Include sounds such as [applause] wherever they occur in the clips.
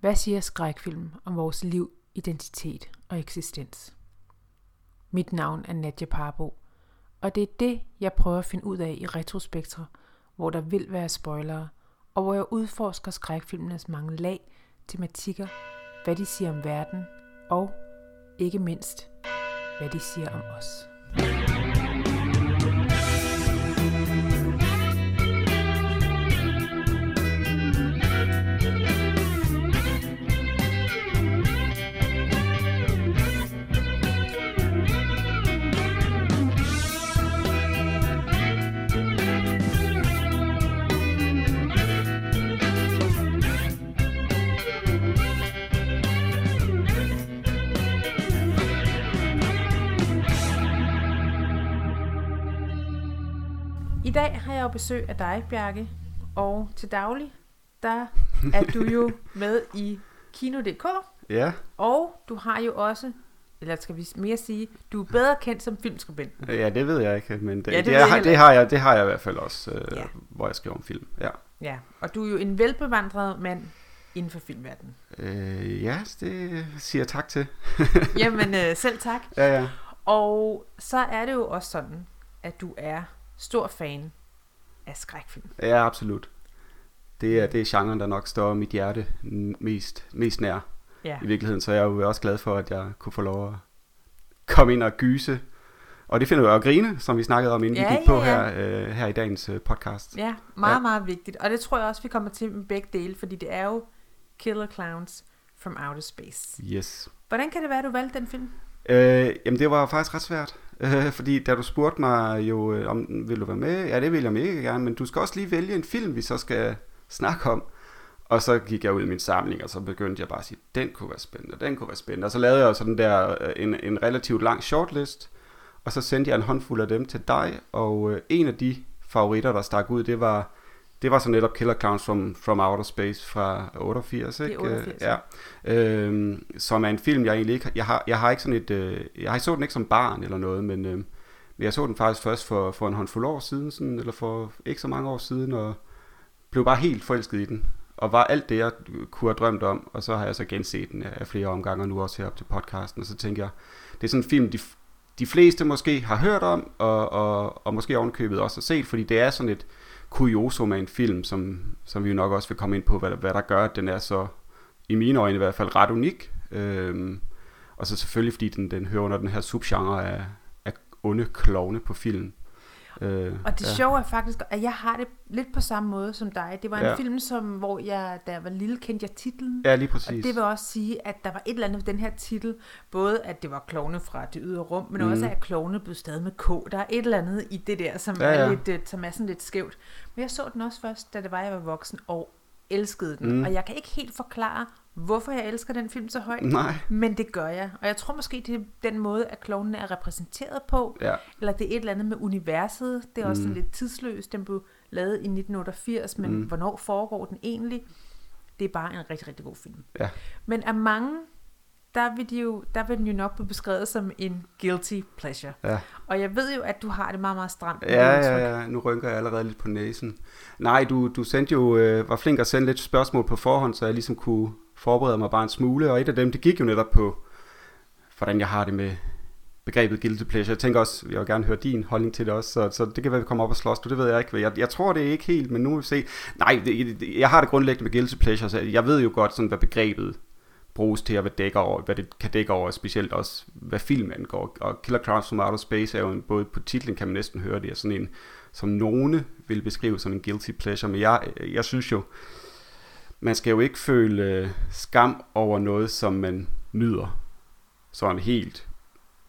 Hvad siger skrækfilm om vores liv, identitet og eksistens? Mit navn er Nadja Parbo, og det er det, jeg prøver at finde ud af i Retrospektre, hvor der vil være spoilere, og hvor jeg udforsker skrækfilmenes mange lag, tematikker, hvad de siger om verden, og ikke mindst, hvad de siger om os. I dag har jeg jo besøg af dig, Bjarke, og til daglig, der er du jo [laughs] med i Kino.dk, Ja, og du har jo også, eller skal vi mere sige, du er bedre kendt som filmskribenten. ja, det ved jeg ikke, men det, Ja, det det, ved det, har, jeg, det har jeg i hvert fald også, øh, ja. hvor jeg skriver om film. Ja, Ja, og du er jo en velbevandret mand inden for filmverdenen. øh, ja det siger jeg tak til. Jamen, øh, [laughs] selv tak. Ja, ja. Og så er det jo også sådan, at du er stor fan af skrækfilm. Ja, absolut. Det er, det er genren, der nok står mit hjerte mest, mest nær Ja. i virkeligheden, så jeg er jo også glad for, at jeg kunne få lov at komme ind og gyse. Og det finder jeg at grine, som vi snakkede om, inden Ja, vi gik ja, på ja. her, øh, her i dagens øh, podcast. Ja, meget, ja. Meget vigtigt. Og det tror jeg også, vi kommer til med begge dele, fordi det er jo Killer Clowns from Outer Space. Yes. Hvordan kan det være, at du valgte den film? Øh, jamen det var faktisk ret svært, øh, [laughs] fordi da du spurgte mig jo, øh, om vil du være med? Ja, det vil jeg mega gerne, men du skal også lige vælge en film, vi så skal snakke om. Og så gik jeg ud i min samling, og så begyndte jeg bare at sige, den kunne være spændende, den kunne være spændende. Og så lavede jeg sådan der øh, en, en relativt lang shortlist, og så sendte jeg en håndfuld af dem til dig, og øh, en af de favoritter, der stak ud, det var, det var så netop Killer Clowns from, from Outer Space fra 88, ikke? Det er 88, ja. Øhm, som er en film, jeg egentlig ikke jeg har, jeg har ikke sådan et, øh, jeg har så den ikke som barn eller noget, men, øh, men jeg så den faktisk først for, for en håndfuld år siden, sådan, eller for ikke så mange år siden, og blev bare helt forelsket i den, og var alt det, jeg kunne have drømt om, og så har jeg så genset den af flere omgange, og nu også her op til podcasten, og så tænker jeg, det er sådan en film, de, de fleste måske har hørt om, og, og, og måske ovenkøbet også har set, fordi det er sådan et kuriosum af en film, som, som vi jo nok også vil komme ind på, hvad, hvad der gør, at den er så, i mine øjne i hvert fald, ret unik. Øhm, og så selvfølgelig, fordi den, den hører under den her subgenre af, af onde klovne på film. Øh, Og det ja. sjove er faktisk, at jeg har det lidt på samme måde som dig. Det var en ja. Film, som, hvor jeg, da jeg var lille, kendte jeg titlen. Ja, lige Og præcis. det vil også sige, at der var et eller andet ved den her titel, både at det var klovne fra det ydre rum, men mm. også at klovne blev stadig med K. Der er et eller andet i det der, som, ja, Ja. Er, lidt, øh, som er sådan lidt skævt. Men jeg så den også først, da det var, jeg var voksen, og elskede den. Mm. Og jeg kan ikke helt forklare, hvorfor jeg elsker den film så højt, Nej, men det gør jeg. Og jeg tror måske, det er den måde, at klovnene er repræsenteret på, ja. eller det er et eller andet med universet. Det er også Mm. sådan lidt tidsløst. Den blev lavet i 1988, men mm. Hvornår foregår den egentlig? Det er bare en rigtig, rigtig god film. Ja. Men af mange, der vil, de jo, der vil den jo nok blive beskrevet som en guilty pleasure. Ja. Og jeg ved jo, at du har det meget, meget stramt. Ja, ja, ja, nu rynker jeg allerede lidt på næsen. Nej, du, du sendte jo, øh, var flink at sende lidt spørgsmål på forhånd, så jeg ligesom kunne forbereder mig bare en smule, og et af dem, det gik jo netop på, hvordan jeg har det med begrebet guilty pleasure. Jeg tænker også, jeg vil gerne høre din holdning til det også, så, så det kan være, vi kommer op og slås. Du, det ved jeg ikke. Jeg, jeg tror det er ikke helt, men nu vil vi se. Nej, det, jeg har det grundlæggende med guilty pleasure, så jeg ved jo godt, sådan, hvad begrebet bruges til, og hvad, det dækker over, hvad det kan dække over, specielt også, hvad film angår. Og Killer Clowns from Outer Space er jo en, både på titlen kan man næsten høre det, er sådan en, som nogle vil beskrive som en guilty pleasure, men jeg, jeg synes jo, man skal jo ikke føle øh, skam over noget, som man nyder, sådan helt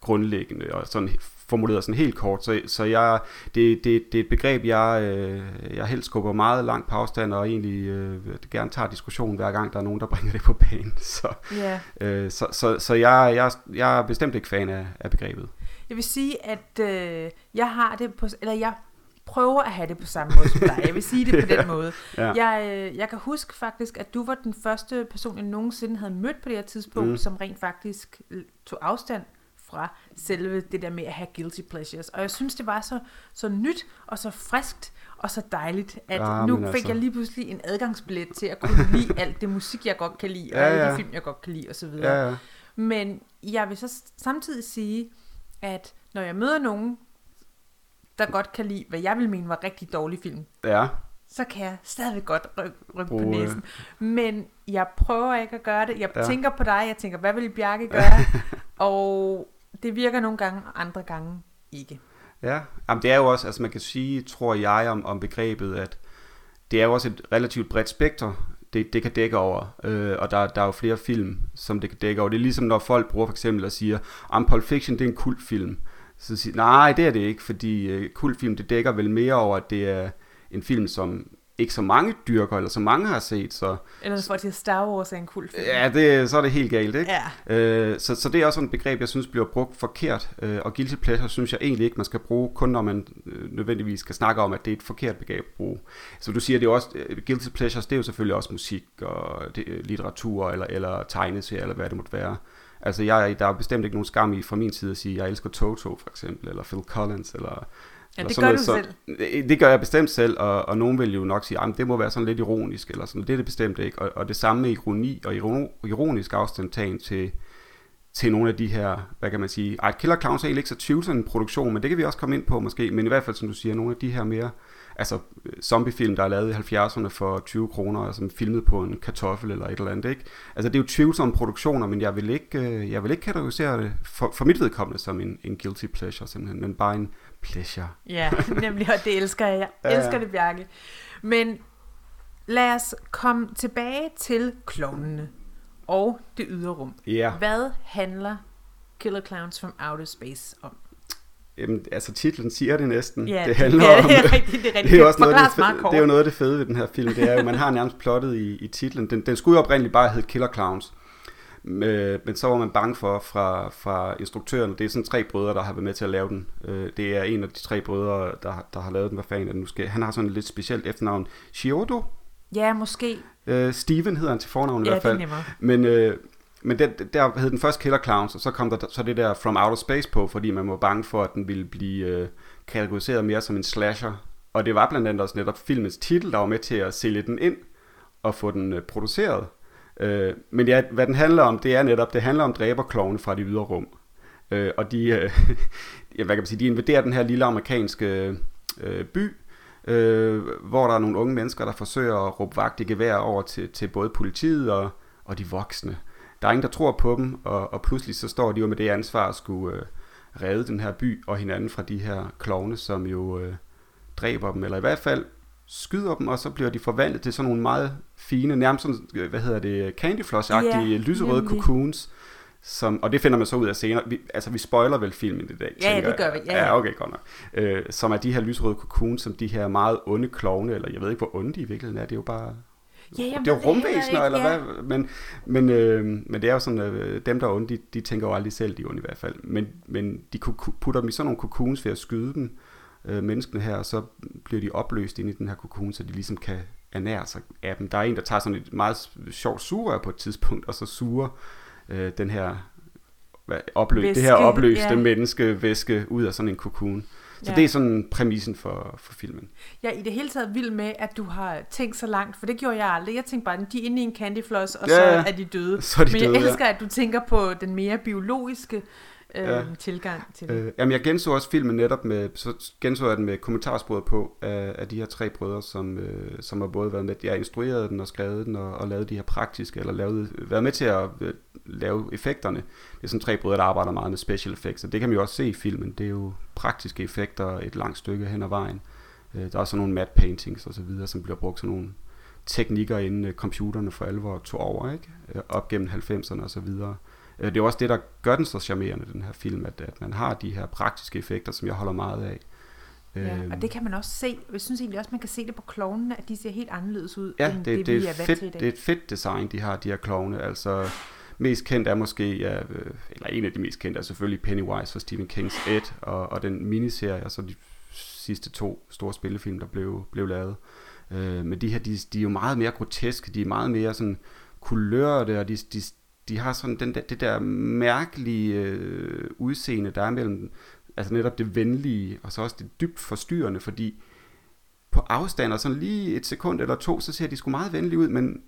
grundlæggende, og sådan formuleret sådan helt kort, så, så jeg, det, det, det er et begreb, jeg, øh, jeg helst skubber meget langt på afstand, og egentlig øh, gerne tager diskussion hver gang, der er nogen, der [laughs] bringer det på banen. Så, ja. øh, så, så, så jeg, jeg, jeg er bestemt ikke fan af, af begrebet. Jeg vil sige, at øh, jeg har det på, eller jeg prøver at have det på samme måde som dig. Jeg vil sige det på [laughs] den måde. Ja. Jeg, øh, jeg kan huske faktisk, at du var den første person, jeg nogensinde havde mødt på det her tidspunkt, mm. Som rent faktisk øh, tog afstand fra selve det der med at have guilty pleasures. Og jeg synes, det var så, så nyt og så friskt, Og så dejligt, at Ja, nu men fik altså. jeg lige pludselig en adgangsbillet til at kunne lide alt det musik, jeg godt kan lide, og Ja, alle ja. de film, jeg godt kan lide, osv. Ja, ja. Men jeg vil så samtidig sige, at når jeg møder nogen, der godt kan lide, hvad jeg vil mene var rigtig dårlig film, Ja, så kan jeg stadigvæk godt rykke, rykke på øh, næsen. Men jeg prøver ikke at gøre det. Jeg Ja. ja. tænker på dig, jeg tænker, hvad vil Bjarke gøre? [laughs] og det virker nogle gange, og andre gange ikke. Ja, Jamen, det er jo også, altså man kan sige, tror jeg, om, om begrebet, at det er jo også et relativt bredt spekter, det, det kan dække over, øh, og der, der er jo flere film, som det kan dække over. Det er ligesom, når folk bruger for eksempel og siger, at Pulp Fiction, det er en kultfilm. Så siger nej, det er det ikke, fordi øh, kultfilm, det dækker vel mere over, at det er en film, som ikke så mange dyrker, eller så mange har set, så Eller hvis folk siger, Star Wars er en kul film. ja, det, så er det helt galt, ikke? Ja. Øh, så, så det er også et begreb, jeg synes bliver brugt forkert, øh, og guilty pleasure synes jeg egentlig ikke, man skal bruge, kun når man øh, nødvendigvis skal snakke om, at det er et forkert begreb at bruge. Så du siger, det er også, øh, guilty pleasures, det er jo selvfølgelig også musik og det, øh, litteratur, eller, eller tegneserier, eller hvad det måtte være. Altså, jeg, der er bestemt ikke nogen skam i fra min side at sige, at jeg elsker Toto, for eksempel, eller Phil Collins, eller... Ja, eller det gør noget, du så, selv. Det gør jeg bestemt selv, og, og nogen vil jo nok sige, at det må være sådan lidt ironisk, eller sådan. Det er det bestemt ikke. Og, og det samme med ironi og iron- ironisk afstandtagen til, til nogle af de her, hvad kan man sige, ej, Killer Clowns er egentlig ikke så tvivlsom en produktion, men det kan vi også komme ind på måske, men i hvert fald, som du siger, nogle af de her mere, altså øh, zombiefilm, der er lavet i 70'erne for 20 kroner, og som filmet på en kartoffel eller et eller andet, ikke? Altså det er jo tvivlsomme produktioner, men jeg vil ikke, øh, jeg vil ikke kategorisere det for, for mit vedkommende som en, en guilty pleasure simpelthen, men bare en pleasure. Ja, [laughs] nemlig, og det elsker jeg. Jeg Ja, ja. elsker det, Bjarke. Men lad os komme tilbage til klovnene og det ydre rum. Ja, Hvad handler Killer Clowns from Outer Space om? Jamen, altså titlen siger det næsten. Ja, det handler ja, om... det er rigtigt. Det er, rigtigt. [laughs] det er, også noget, det, fede, det er jo noget af det fede ved den her film. Det er jo, man har nærmest plottet i, i titlen. Den, den skulle jo oprindeligt bare hedde Killer Clowns. Øh, Men så var man bange for fra, fra instruktøren, det er sådan tre brødre, der har været med til at lave den. Øh, Det er en af de tre brødre, der, der har lavet den. Hvad fanden er det nu skal? Han har sådan et lidt specielt efternavn. Shiodo? Ja, måske. Øh, Steven hedder han til fornavn i Ja, hvert det er fald. Men, øh, men den, der hed den første Killer Clowns, og så kom der så det der From Outer Space på, fordi man var bange for, at den ville blive øh, kategoriseret mere som en slasher. Og det var blandt andet også netop filmens titel, der var med til at sælge den ind og få den øh, produceret. Øh, men ja, hvad den handler om, det er netop, det handler om dræberklovne fra de ydre rum. Øh, og de, øh, [laughs] ja, hvad kan man sige, de invaderer den her lille amerikanske øh, by, øh, hvor der er nogle unge mennesker, der forsøger at råbe vagt i gevær over til, til både politiet og, og de voksne. Der er ingen, der tror på dem, og, og pludselig så står de jo med det ansvar at skulle øh, redde den her by og hinanden fra de her klovne, som jo øh, dræber dem, eller i hvert fald skyder dem, og så bliver de forvandlet til sådan nogle meget fine, nærmest sådan, øh, hvad hedder det, candy floss-agtige Ja, lyserøde nemlig. cocoons, som, og det finder man så ud af senere. Vi, altså, vi spoiler vel filmen i dag, Ja, ja, det gør vi. Ja, ja. ja okay, godt nok. Øh, som er de her lyserøde cocoons, som de her meget onde klovne, eller jeg ved ikke, hvor onde de i virkeligheden er, det er jo bare... Ja, jeg det er jo rumvæsener, eller ja. hvad? Men, men, øh, men det er jo sådan, øh, dem der er onde, de, de tænker jo aldrig selv, de er onde i hvert fald. Men, men de putter dem i sådan nogle cocoons ved at skyde dem, øh, menneskene her, og så bliver de opløst ind i den her cocoon, så de ligesom kan ernære sig af dem. Der er en, der tager sådan et meget sjovt sugerør på et tidspunkt, og så suger øh, den her hvad, opløs, det her Væske, opløste ja. menneskevæske ud af sådan en cocoon. Så Ja. det er sådan præmissen for, for filmen. Jeg er i det hele taget vild med, at du har tænkt så langt, for det gjorde jeg aldrig. Jeg tænkte bare, at de er inde i en candy floss, og Ja, så ja. er de døde. Så er de Men døde, jeg ja. elsker, at du tænker på den mere biologiske øh, Ja. tilgang til det. Øh, jamen, jeg genså også filmen netop med, så genså jeg den med kommentarsporet på af, af de her tre brødre, som, øh, som har både været med, jeg instruerede den og skrevet den og, og lavet de her praktiske, eller lavet, været med til at øh, lave effekterne. Det er sådan tre brødre, der arbejder meget med special effects, og det kan man jo også se i filmen. Det er jo praktiske effekter et langt stykke hen ad vejen. Øh, der er også nogle matte paintings og så videre, som bliver brugt sådan nogle teknikker, inden øh, computerne for alvor tog over, ikke? Øh, op gennem 90'erne og så videre. Det er også det, der gør den så charmerende, den her film, at, at man har de her praktiske effekter, som jeg holder meget af. Ja, Øhm, og det kan man også se. Jeg synes egentlig også, man kan se det på klovnene, at de ser helt anderledes ud, ja, end det, det, det, vi er er vant fedt, til i dag. det er et fedt design, de har, de her klovne. Altså, mest kendt er måske, ja, øh, eller en af de mest kendte er selvfølgelig Pennywise fra Stephen Kings Ed, og, og den miniserie, og så de sidste to store spillefilm, der blev, blev lavet. Øh, men de her, de, de er jo meget mere groteske, de er meget mere sådan kulørte, og de, de, de har sådan den der, det der mærkelige øh, udseende, der er mellem altså netop det venlige, og så også det dybt forstyrrende, fordi på på afstand, og sådan lige et sekund eller to, så ser de sgu meget venlige ud, men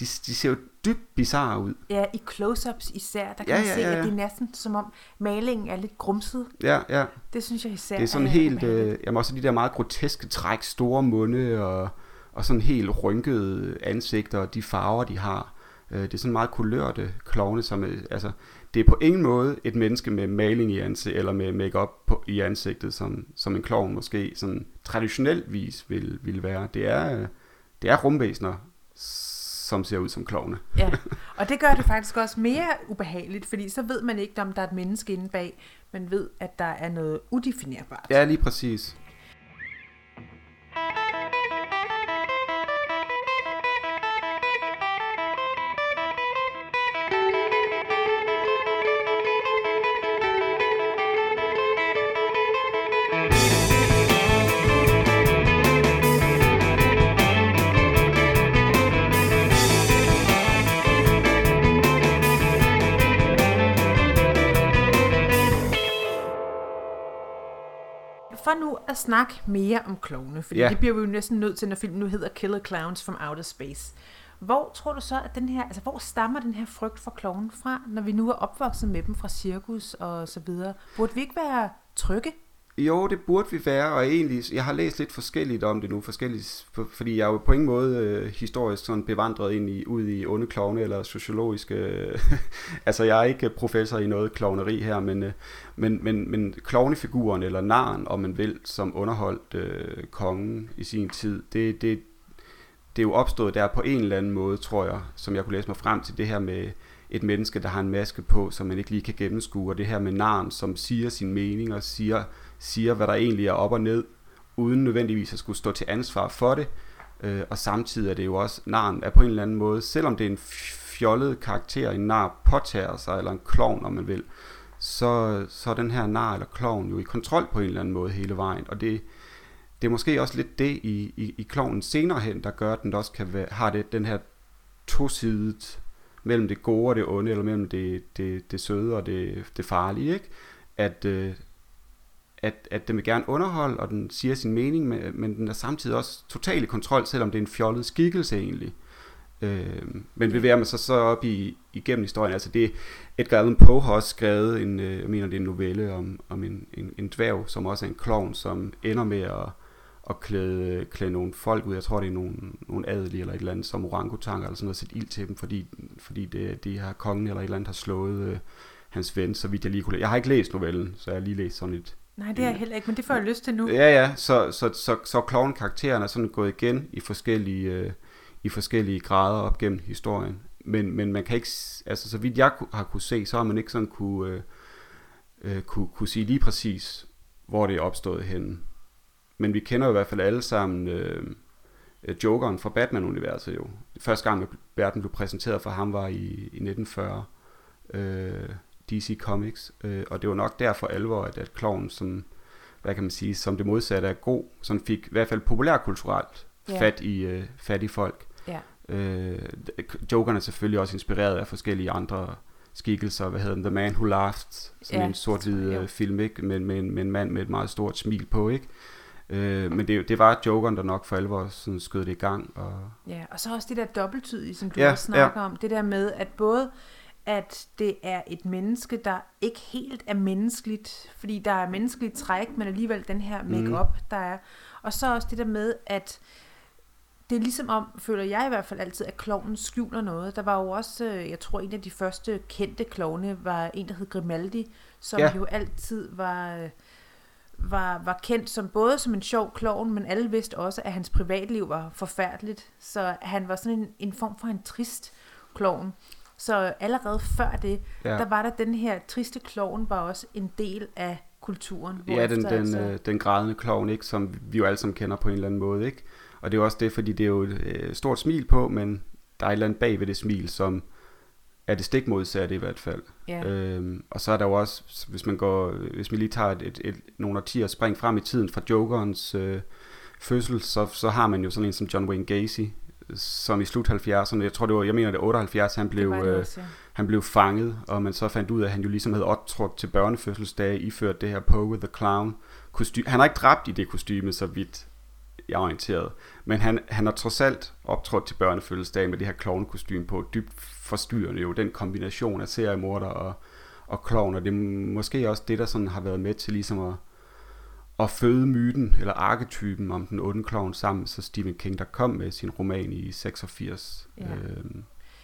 de, de ser jo dybt bizarre ud. Ja, i close-ups især, der kan Ja, man ja, se, ja, ja. at det er næsten som om malingen er lidt grumset. Ja, ja. Det synes jeg især Det er sådan er helt, øh, jamen også de der meget groteske træk, store munde og, og sådan helt rynkede ansigter og de farver, de har. Øh, det er sådan meget kulørte klovne, som er, altså, det er på ingen måde et menneske med maling i ansigtet, eller med makeup på, i ansigtet, som, som en klovn måske sådan traditionelt vis vil, vil være. Det er, øh, det er rumvæsener, som ser ud som klovne. Ja, og det gør det faktisk også mere ubehageligt, fordi så ved man ikke, om der er et menneske inde bag. Man ved, at der er noget udefinerbart. Ja, lige præcis. Snakke mere om klovne, fordi Ja. ja. det bliver vi jo næsten nødt til, når filmen nu hedder Killer Clowns from Outer Space. Hvor tror du så, at den her, altså hvor stammer den her frygt for klovnen fra, når vi nu er opvokset med dem fra cirkus og så videre? Burde vi ikke være trygge? Jo, det burde vi være, og egentlig, jeg har læst lidt forskelligt om det nu, forskelligt, for, fordi jeg er jo på ingen måde øh, historisk sådan bevandret ind i, ud i onde klovne eller sociologiske, øh, [laughs] altså jeg er ikke professor i noget klovneri her, men, øh, men, men, men klovnefiguren eller naren, om man vil, som underholdt øh, kongen i sin tid, det, det, det er jo opstået der på en eller anden måde, tror jeg, som jeg kunne læse mig frem til, det her med et menneske, der har en maske på, som man ikke lige kan gennemskue, og det her med narn, som siger sin mening og siger, siger, hvad der egentlig er op og ned, uden nødvendigvis at skulle stå til ansvar for det. Øh, og samtidig er det jo også, naren er på en eller anden måde, selvom det er en fjollet karakter, en nar påtager sig, eller en klovn, om man vil, så, så er den her nar eller klovn jo i kontrol på en eller anden måde hele vejen. Og det, det er måske også lidt det i, i, i klovnen senere hen, der gør, at den også kan være, har det, den her tosidet mellem det gode og det onde, eller mellem det, det, det søde og det, det farlige, ikke? At, øh, at, at den vil gerne underholde, og den siger sin mening, men, men den er samtidig også totalt i kontrol, selvom det er en fjollet skikkelse egentlig. Øh, men bevæger man sig så op i, igennem historien, altså det, Edgar Allan Poe har også skrevet en, øh, jeg mener det er en novelle om, om en, en, en dværg, som også er en klovn, som ender med at, at klæde, klæde nogle folk ud, jeg tror det er nogle, nogle adelige eller et eller andet, som orangutanger eller sådan noget, sætte ild til dem, fordi, fordi det, de her kongen eller et eller andet har slået øh, hans ven, så vidt jeg lige kunne læ- Jeg har ikke læst novellen, så jeg har lige læst sådan et, Nej, det er jeg heller ikke, men det får jeg lyst til nu. Ja, ja, så, så, så, så klovn-karakteren er sådan gået igen i forskellige, øh, i forskellige grader op gennem historien. Men, men man kan ikke, altså så vidt jeg har kunne se, så har man ikke sådan kunne, øh, øh, kunne, kunne sige lige præcis, hvor det er opstået henne. Men vi kender jo i hvert fald alle sammen øh, Jokeren fra Batman-universet jo. Første gang, Batman blev præsenteret for ham, var i, i 1940. Øh, DC Comics, øh, og det var nok derfor alvor, at, at Kloven, som, hvad kan man sige, som det modsatte er god, som fik i hvert fald populærkulturelt Ja. fat i øh, fat i folk. Ja. Øh, Jokeren er selvfølgelig også inspireret af forskellige andre skikkelser, hvad hedder den, The Man Who Laughed, sådan Ja, en sort-hvid jo. øh, film, ikke? Men, med, en, med en mand med et meget stort smil på, ikke? Øh, men det, det var Jokeren, der nok for alvor sådan skød det i gang. Og, Ja, og så også det der dobbelttydige, som du ja, også snakker ja. om. Det der med, at både at det er et menneske, der ikke helt er menneskeligt, fordi der er menneskeligt træk, men alligevel den her make-up, mm. der er. Og så også det der med, at det er ligesom om, føler jeg i hvert fald altid, at klovnen skjuler noget. Der var jo også, øh, jeg tror en af de første kendte klovne var en, der hed Grimaldi, som Ja. ja. jo altid var, øh, var, var kendt som både som en sjov klovn, men alle vidste også, at hans privatliv var forfærdeligt. Så han var sådan en, en form for en trist klovn. Så allerede før det, ja. der var der den her triste klovn, var også en del af kulturen. Ja, den, den, øh, den grædende klovn, ikke, som vi jo alle sammen kender på en eller anden måde. Ikke? Og det er jo også det, fordi det er jo et øh, stort smil på, men der er et eller andet bag ved det smil, som er det stik modsatte i hvert fald. ja. Øhm, og så er der jo også, hvis man går, hvis man lige tager et, et, et, nogle årtier spring frem i tiden fra Jokerens øh, fødsel, så, så har man jo sådan en som John Wayne Gacy, som i slut 70'erne, jeg tror det var, jeg mener det er 78, han blev, det det øh, også, ja. han blev fanget, og man så fandt ud af, at han jo ligesom havde optrådt til børnefødselsdage, iført det her Poe the Clown kostume. Han har ikke dræbt i det kostume, så vidt jeg er orienteret. Men han, han har trods alt optrådt til børnefødselsdag med det her klovnekostyme på, dybt forstyrrende jo, den kombination af seriemorder og, og klovn, og det er måske også det, der sådan har været med til ligesom at, at føde myten, eller arketypen om den onde klovn sammen så Stephen King, der kom med sin roman i 86. Ja.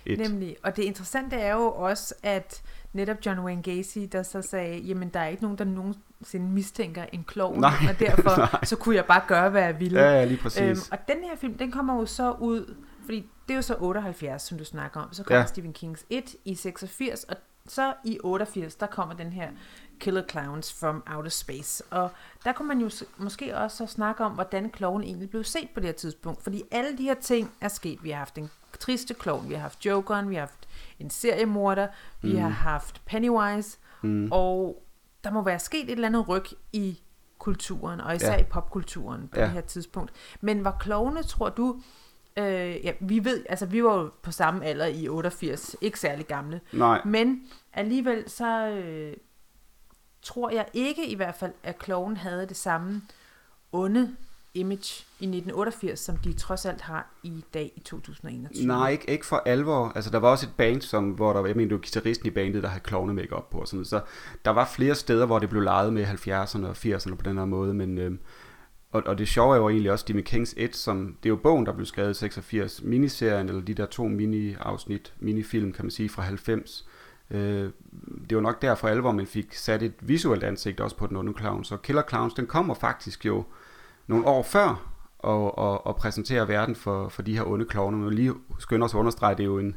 Et. Nemlig, og det interessante er jo også, at netop John Wayne Gacy, der så sagde, jamen der er ikke nogen, der nogensinde mistænker en klovn, nej, og derfor [laughs] nej. så kunne jeg bare gøre, hvad jeg ville. Ja, ja lige præcis. Øhm, og den her film, den kommer jo så ud, fordi det er jo så 78, som du snakker om, så kommer ja. Stephen Kings 1 i 86, og så i 88, der kommer den her Killer Clowns from Outer Space. Og der kunne man jo måske også snakke om, hvordan kloven egentlig blev set på det her tidspunkt. Fordi alle de her ting er sket. Vi har haft en triste klovn, vi har haft Jokeren, vi har haft en seriemorder, vi mm. har haft Pennywise, mm. og der må være sket et eller andet ryg i kulturen, og især ja. i popkulturen på ja. det her tidspunkt. Men var klovne, tror du, øh, ja, vi ved, altså vi var jo på samme alder i 88, ikke særlig gamle, Nej. men alligevel så øh, tror jeg ikke i hvert fald, at kloven havde det samme onde image i 1988, som de trods alt har i dag i 2021. Nej, ikke, ikke for alvor. Altså, der var også et band, som, hvor der, jeg mener, det var guitaristen i bandet, der havde klovne make på og sådan noget. Så der var flere steder, hvor det blev lejet med 70'erne og 80'erne på den her måde, men... Øh, og, og det sjove er jo egentlig også Stephen Kings 1, som, det er jo bogen, der blev skrevet i 86, miniserien, eller de der to mini-afsnit, minifilm, kan man sige, fra 90. Øh, det var nok derfor alvor, man fik sat et visuelt ansigt også på den onde clown. Så Killer Clowns, den kommer faktisk jo nogle år før og, og, og præsentere verden for, for de her onde klovne. Men lige skynder os at understrege, det er jo en,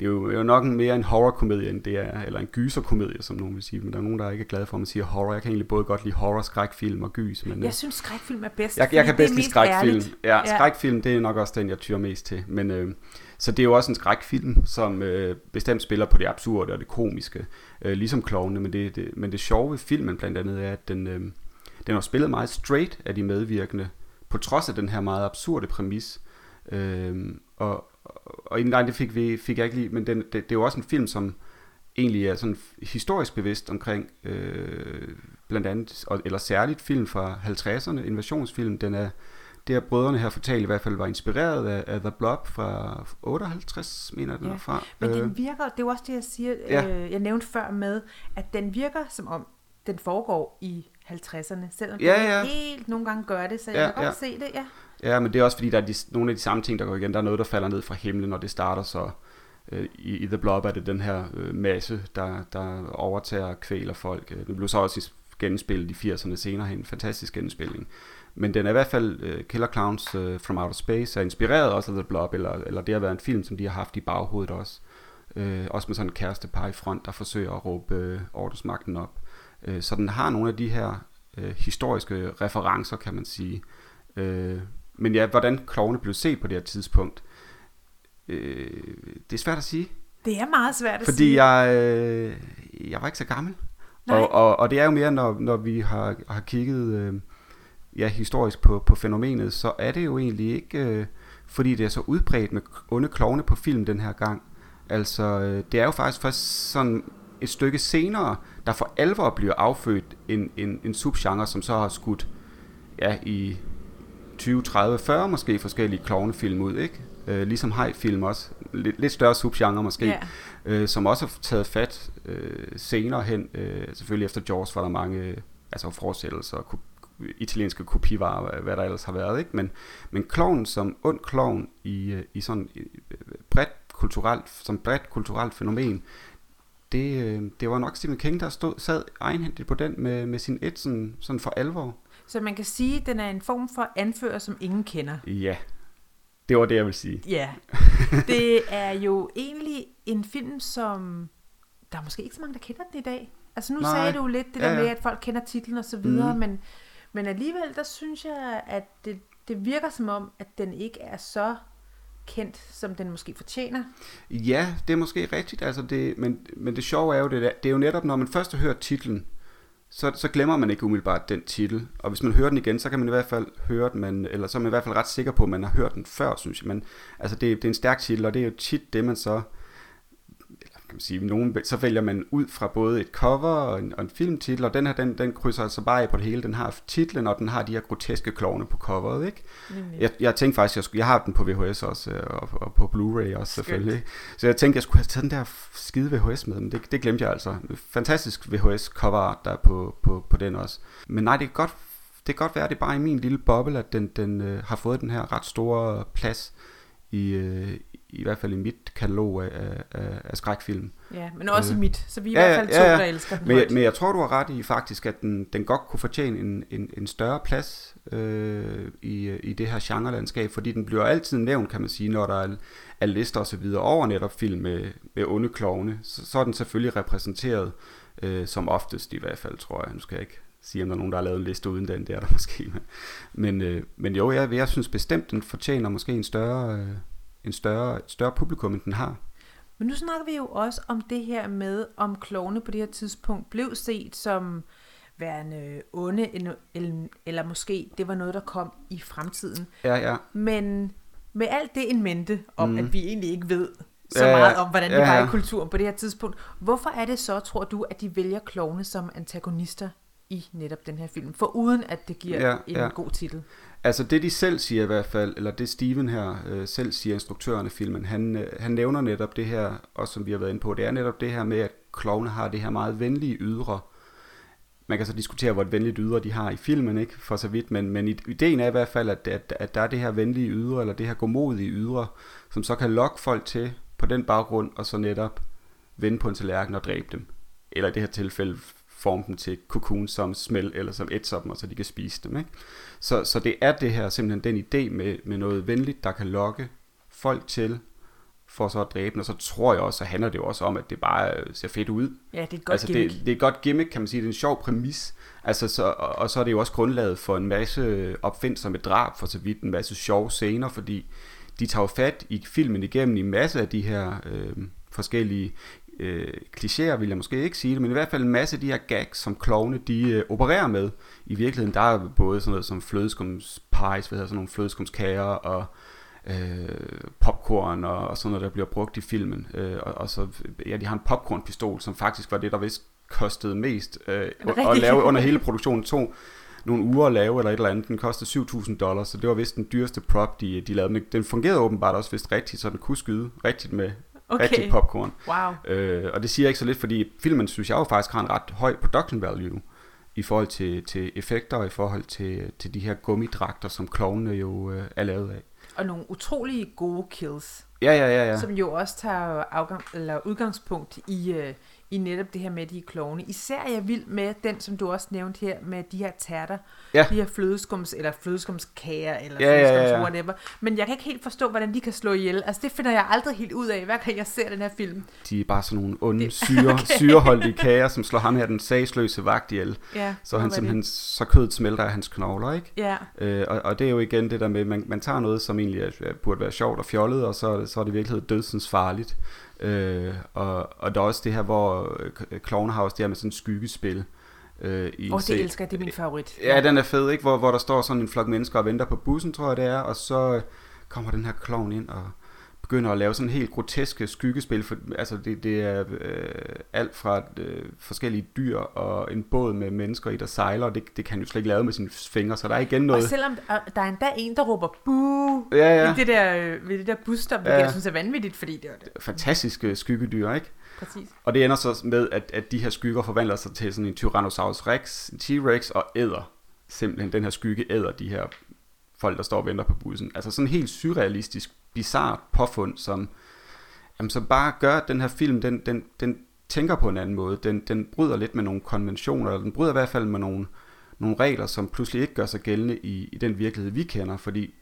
det er jo, jo nok en mere en horrorkomedie, end det er, eller en gyserkomedie, som nogen vil sige. Men der er nogen, der ikke er glade for, at man siger horror. Jeg kan egentlig både godt lide horror, skrækfilm og gys. Men, jeg øh, synes, skrækfilm er bedst. Jeg, jeg kan bedst lide skrækfilm. Ja, ja, skrækfilm, det er nok også den, jeg tyrer mest til. Men, øh, så det er jo også en skrækfilm, som øh, bestemt spiller på det absurde og det komiske, øh, ligesom klovne. Men det, det, men det sjove ved filmen blandt andet er, at den, øh, den har spillet meget straight af de medvirkende, på trods af den her meget absurde præmis. Øh, og, og nej, det fik, vi, fik jeg ikke lige, men den, det, det er jo også en film, som egentlig er sådan historisk bevidst omkring, øh, blandt andet, eller særligt film fra 50'erne, invasionsfilm, den er, det har brødrene her fortalt i hvert fald var inspireret af, af The Blob fra 58, mener den ja, fra. Men den øh, virker, det er jo også det, jeg siger, ja. øh, jeg nævnte før med, at den virker som om, den foregår i 50'erne, selvom ja, ja. helt nogle gange gør det, så jeg ja, kan godt ja. se det, ja. Ja, men det er også fordi, der er de, nogle af de samme ting, der går igen. Der er noget, der falder ned fra himlen, når det starter, så øh, i, i The Blob er det den her øh, masse, der, der overtager og kvæler folk. Øh, det blev så også genspillet i 80'erne senere hen. Fantastisk genspilning. Men den er i hvert fald, uh, Killer Clowns uh, from Outer Space, er inspireret også af The Blob, eller, eller det har været en film, som de har haft i baghovedet også. Uh, også med sådan en kærestepar i front, der forsøger at råbe uh, ordensmagten op. Uh, så den har nogle af de her uh, historiske referencer, kan man sige. Øh, men ja, hvordan klovne blev set på det her tidspunkt, uh, det er svært at sige. Det er meget svært at fordi sige. Fordi jeg, øh, jeg var ikke så gammel. Og, og, og det er jo mere, når, når vi har, har kigget øh, ja, historisk på, på fænomenet, så er det jo egentlig ikke, øh, fordi det er så udbredt med onde klovne på film den her gang. Altså, øh, det er jo faktisk først sådan et stykke senere, der for alvor bliver affødt en, en, en subgenre, som så har skudt ja, i 20, 30, 40 måske forskellige klovnefilm ud, ikke? Øh, ligesom high-film også. Lidt, lidt større subgenre måske. Yeah. Øh, som også har taget fat øh, senere hen. Øh, selvfølgelig efter Jaws var der mange øh, altså forsættelser og italienske kopivarer, hvad der ellers har været, ikke? Men, men kloven som ond klovn i, øh, i sådan øh, bredt kulturelt, som bredt kulturelt fænomen, det, det var nok Stephen King, der stod, sad egenhændigt på den med, med sin et sådan, sådan for alvor. Så man kan sige, at den er en form for anfører, som ingen kender. Ja, det var det, jeg vil sige. Ja, [laughs] det er jo egentlig en film, som der er måske ikke så mange, der kender den i dag. Altså nu Nej. sagde du lidt det ja, der med, at folk kender titlen og så videre, mm. men men alligevel, der synes jeg, at det, det virker som om, at den ikke er så kendt, som den måske fortjener. Ja, det er måske rigtigt, altså det, men, men det sjove er jo, det, der, det er jo netop, når man først har hørt titlen, så, så glemmer man ikke umiddelbart den titel. Og hvis man hører den igen, så kan man i hvert fald høre den, man, eller så er man i hvert fald ret sikker på, at man har hørt den før, synes jeg. Men altså det, det er en stærk titel, og det er jo tit det, man så kan man sige, nogen, så vælger man ud fra både et cover og en, og en filmtitel, og den her, den, den krydser altså bare af på det hele. Den har titlen, og den har de her groteske klovne på coveret, ikke? Jeg, jeg tænkte faktisk, jeg, skulle, jeg har den på VHS også, øh, og, og på Blu-ray også selvfølgelig. Ikke? Så jeg tænkte, jeg skulle have taget den der skide VHS med, men det, det glemte jeg altså. Fantastisk VHS cover der er på, på, på den også. Men nej, det kan godt, det kan godt være, at det er bare i min lille boble, at den, den øh, har fået den her ret store plads i, øh, i hvert fald i mit katalog af, af, af skrækfilm. Ja, men også øh, mit, så vi er ja, i hvert fald to, ja, ja. der elsker den men, jeg, men jeg tror, du har ret i faktisk, at den, den godt kunne fortjene en, en, en større plads øh, i, i det her genrelandskab, fordi den bliver altid nævnt, kan man sige, når der er, er lister og så videre over netop film med, med onde klovne, så, så er den selvfølgelig repræsenteret øh, som oftest i hvert fald, tror jeg. Nu skal jeg ikke sige, om der er nogen, der har lavet en liste uden den, det er der [laughs] måske. Men, øh, men jo, jeg, jeg synes bestemt, den fortjener måske en større... Øh, en større, større publikum, end den har. Men nu snakker vi jo også om det her med, om klovne på det her tidspunkt blev set som værende onde, eller, måske det var noget, der kom i fremtiden. Ja, ja. Men med alt det en mente om, mm. at vi egentlig ikke ved så ja, meget om, hvordan det ja. var i kulturen på det her tidspunkt. Hvorfor er det så, tror du, at de vælger klovne som antagonister i netop den her film, for uden at det giver ja, en ja. god titel? Altså det de selv siger i hvert fald, eller det Steven her øh, selv siger, instruktøren af filmen, han, øh, han nævner netop det her, og som vi har været inde på, det er netop det her med, at klovne har det her meget venlige ydre. Man kan så diskutere, hvor et venligt ydre de har i filmen, ikke for så vidt, men, men ideen er i hvert fald, at, at, at der er det her venlige ydre, eller det her godmodige ydre, som så kan lokke folk til på den baggrund, og så netop vende på en tallerken og dræbe dem. Eller i det her tilfælde forme dem til kokon som smel eller som et dem, og så de kan spise dem. Ikke? Så, så det er det her simpelthen den idé med, med noget venligt, der kan lokke folk til for så at dræbe og så tror jeg også, så handler det jo også om, at det bare ser fedt ud. Ja, det er et godt altså, gimmick. Det, det er et godt gimmick, kan man sige. Det er en sjov præmis. Altså, så, og så er det jo også grundlaget for en masse opfindsomme drab, for så vidt en masse sjove scener, fordi de tager fat i filmen igennem i en masse af de her øh, forskellige øh, klichéer, vil jeg måske ikke sige det, men i hvert fald en masse af de her gags, som klovne de øh, opererer med. I virkeligheden, der er både sådan noget som flødeskumspies, hvad hedder sådan nogle flødeskumskager og øh, popcorn og, og sådan noget, der bliver brugt i filmen. Øh, og, og så, ja, de har en popcornpistol, som faktisk var det, der vist kostede mest øh, at lave under hele produktionen. To nogle uger at lave, eller et eller andet. Den kostede 7.000 dollars, så det var vist den dyreste prop, de, de lavede. Men den fungerede åbenbart også vist rigtigt, så den kunne skyde rigtigt med, Okay. Rigtig popcorn. Wow. Øh, og det siger jeg ikke så lidt, fordi filmen, synes jeg jo faktisk har en ret høj production value i forhold til, til effekter og i forhold til, til de her gummidragter, som klovnene jo øh, er lavet af. Og nogle utrolig gode kills. Ja, ja, ja, ja. Som jo også tager afgang, eller udgangspunkt i, øh, i netop det her med de klovne. Især er jeg vild med den, som du også nævnte her, med de her tærter. Ja. De her flødeskums, eller flødeskumskager, eller ja, flødeskums, ja, ja, whatever. Men jeg kan ikke helt forstå, hvordan de kan slå ihjel. Altså, det finder jeg aldrig helt ud af, hver gang jeg ser den her film. De er bare sådan nogle onde, det, syre, [laughs] okay. syreholdige kager, som slår ham her, den sagsløse vagt ihjel. Ja, så han simpelthen, det. så kødet smelter af hans knogler, ikke? Ja. Øh, og, og, det er jo igen det der med, man, man tager noget, som egentlig er, burde være sjovt og fjollet, og så, så er det virkelig dødsens farligt. Øh, og, og der er også det her, hvor øh, Clownhouse, det her med sådan et skyggespil. Øh, i oh, det elsker det er min favorit. Ja, den er fed, ikke? Hvor, hvor der står sådan en flok mennesker og venter på bussen, tror jeg det er, og så kommer den her klovn ind og begynder at lave sådan helt groteske skyggespil. For, altså det, det er øh, alt fra øh, forskellige dyr og en båd med mennesker i, der sejler. Det, det kan jo slet ikke lave med sine fingre, så der er igen noget... Og selvom der er endda en, der råber buh ja, ja. det der, øh, ved det der busstop, ja. jeg synes er vanvittigt, fordi det er det. Fantastiske skyggedyr, ikke? Præcis. Og det ender så med, at, at de her skygger forvandler sig til sådan en Tyrannosaurus rex, en T-rex og æder. Simpelthen den her skygge æder de her folk, der står og venter på bussen. Altså sådan helt surrealistisk bizart påfund, som, jamen, som bare gør, at den her film, den, den, den tænker på en anden måde. Den, den bryder lidt med nogle konventioner, eller den bryder i hvert fald med nogle, nogle regler, som pludselig ikke gør sig gældende i, i den virkelighed, vi kender. Fordi,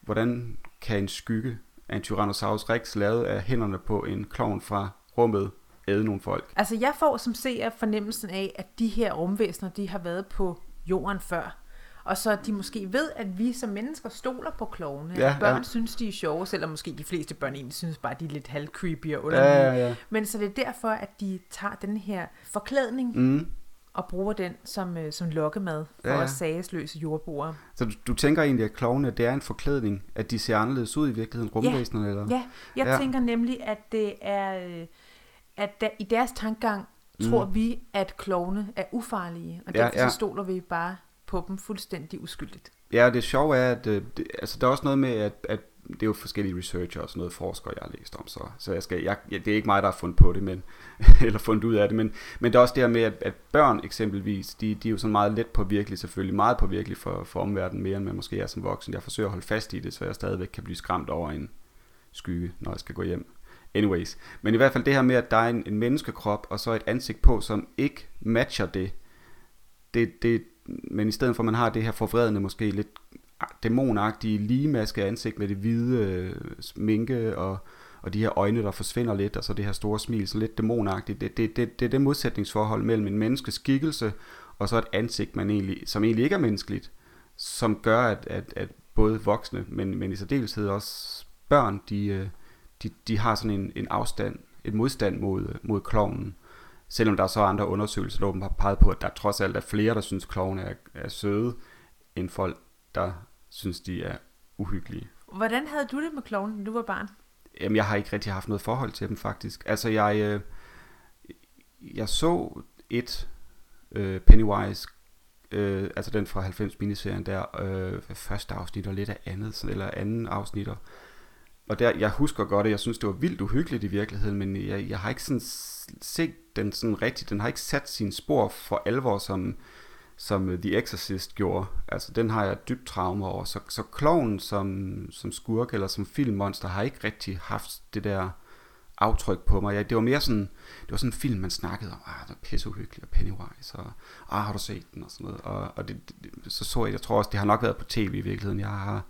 hvordan kan en skygge af en Tyrannosaurus rex lavet af hænderne på en klovn fra rummet æde nogle folk? Altså, jeg får som ser fornemmelsen af, at de her rumvæsener, de har været på jorden før. Og så de måske ved, at vi som mennesker stoler på klovene. Ja, børn ja. synes, de er sjove, selvom måske de fleste børn egentlig synes bare, de er lidt halvcreepy og underlige. Ja, ja, ja. Men så det er derfor, at de tager den her forklædning mm. og bruger den som, øh, som lokkemad for ja, ja. os sagesløse jordboere. Så du, du tænker egentlig, at klovene det er en forklædning, at de ser anderledes ud i virkeligheden, rumvæsenerne? Ja, eller? ja. jeg ja. tænker nemlig, at det er... Øh, at der, i deres tankegang tror vi, at klovne er ufarlige, og Ja, derfor ja. så stoler vi bare på dem fuldstændig uskyldigt. Ja, det sjove er, at øh, det, altså, der er også noget med, at, at det er jo forskellige researcher og sådan noget forskere, jeg har læst om, så, så jeg skal, jeg, det er ikke mig, der har fundet på det, men, [laughs] eller fundet ud af det, men, men det er også det her med, at, at børn eksempelvis, de, de er jo sådan meget let påvirkelige selvfølgelig meget påvirkelige for, for omverdenen, mere end man måske er som voksen. Jeg forsøger at holde fast i det, så jeg stadigvæk kan blive skræmt over en skygge, når jeg skal gå hjem. Anyways, men i hvert fald det her med, at der er en, en menneskekrop, og så et ansigt på, som ikke matcher det, det, det, men i stedet for, at man har det her forvredende, måske lidt dæmonagtige ligemaske ansigt med det hvide øh, sminke og, og de her øjne, der forsvinder lidt, og så det her store smil, så lidt dæmonagtigt. Det, det, det, det er det modsætningsforhold mellem en menneskes skikkelse og så et ansigt, man egentlig, som egentlig ikke er menneskeligt, som gør, at, at, at både voksne, men, men i særdeleshed også børn, de, øh, de, de har sådan en, en afstand, et modstand mod, mod klovnen. Selvom der er så andre undersøgelser, der åbenbart har peget på, at der trods alt er flere, der synes, klovne er, er søde, end folk, der synes, de er uhyggelige. Hvordan havde du det med klovnen, da du var barn? Jamen, jeg har ikke rigtig haft noget forhold til dem, faktisk. Altså, jeg, øh, jeg så et øh, Pennywise, øh, altså den fra 90 miniserien der, øh, første afsnit og lidt af andet, eller anden afsnitter. Og der, jeg husker godt, at jeg synes, det var vildt uhyggeligt i virkeligheden, men jeg, jeg har ikke sådan set den sådan rigtigt, den har ikke sat sine spor for alvor, som, som øh, The Exorcist gjorde. Altså, den har jeg dybt traume over. Så, så kloven som, som skurk eller som filmmonster har ikke rigtig haft det der aftryk på mig. Jeg, det var mere sådan, det var sådan en film, man snakkede om, ah, det er pisseuhyggeligt, og Pennywise, og ah, har du set den, og sådan noget. Og, og det, det, så så jeg, jeg tror også, det har nok været på tv i virkeligheden, jeg har,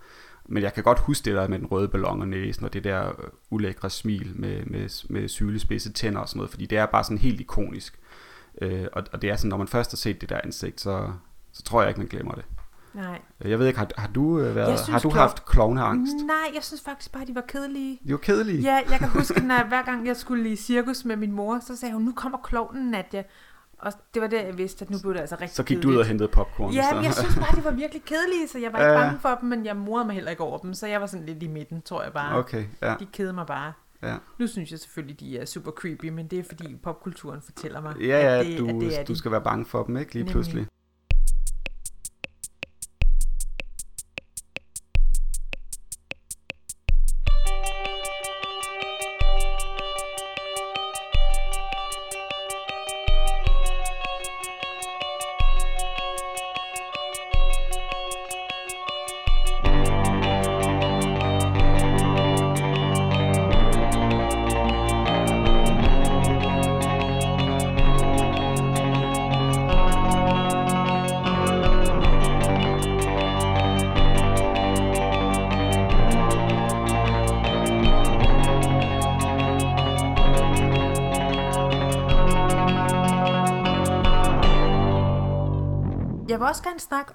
men jeg kan godt huske det der med den røde ballon og næsen, og det der øh, ulækre smil med, med, med sylespidse tænder og sådan noget, fordi det er bare sådan helt ikonisk. Øh, og, og det er sådan, når man først har set det der ansigt, så, så tror jeg ikke, man glemmer det. Nej. Jeg ved ikke, har, har du øh, været, synes, har du klo- haft klovneangst? Nej, jeg synes faktisk bare, de var kedelige. De var kedelige. Ja, jeg kan huske, når hver gang jeg skulle i cirkus med min mor, så sagde hun, nu kommer klovnen, Nadia. Og det var der, jeg vidste, at nu blev det altså rigtig Så gik du kedeligt. ud og hentede popcorn. Ja, men jeg synes bare, de var virkelig kedelige, så jeg var ikke Ja. bange for dem, men jeg morede mig heller ikke over dem, så jeg var sådan lidt i midten, tror jeg bare. Okay, ja. De kedede mig bare. Ja. Nu synes jeg selvfølgelig, de er super creepy, men det er fordi popkulturen fortæller mig, Ja, ja, at, det, du, at det er du de. skal være bange for dem, ikke? Lige Nemlig. pludselig.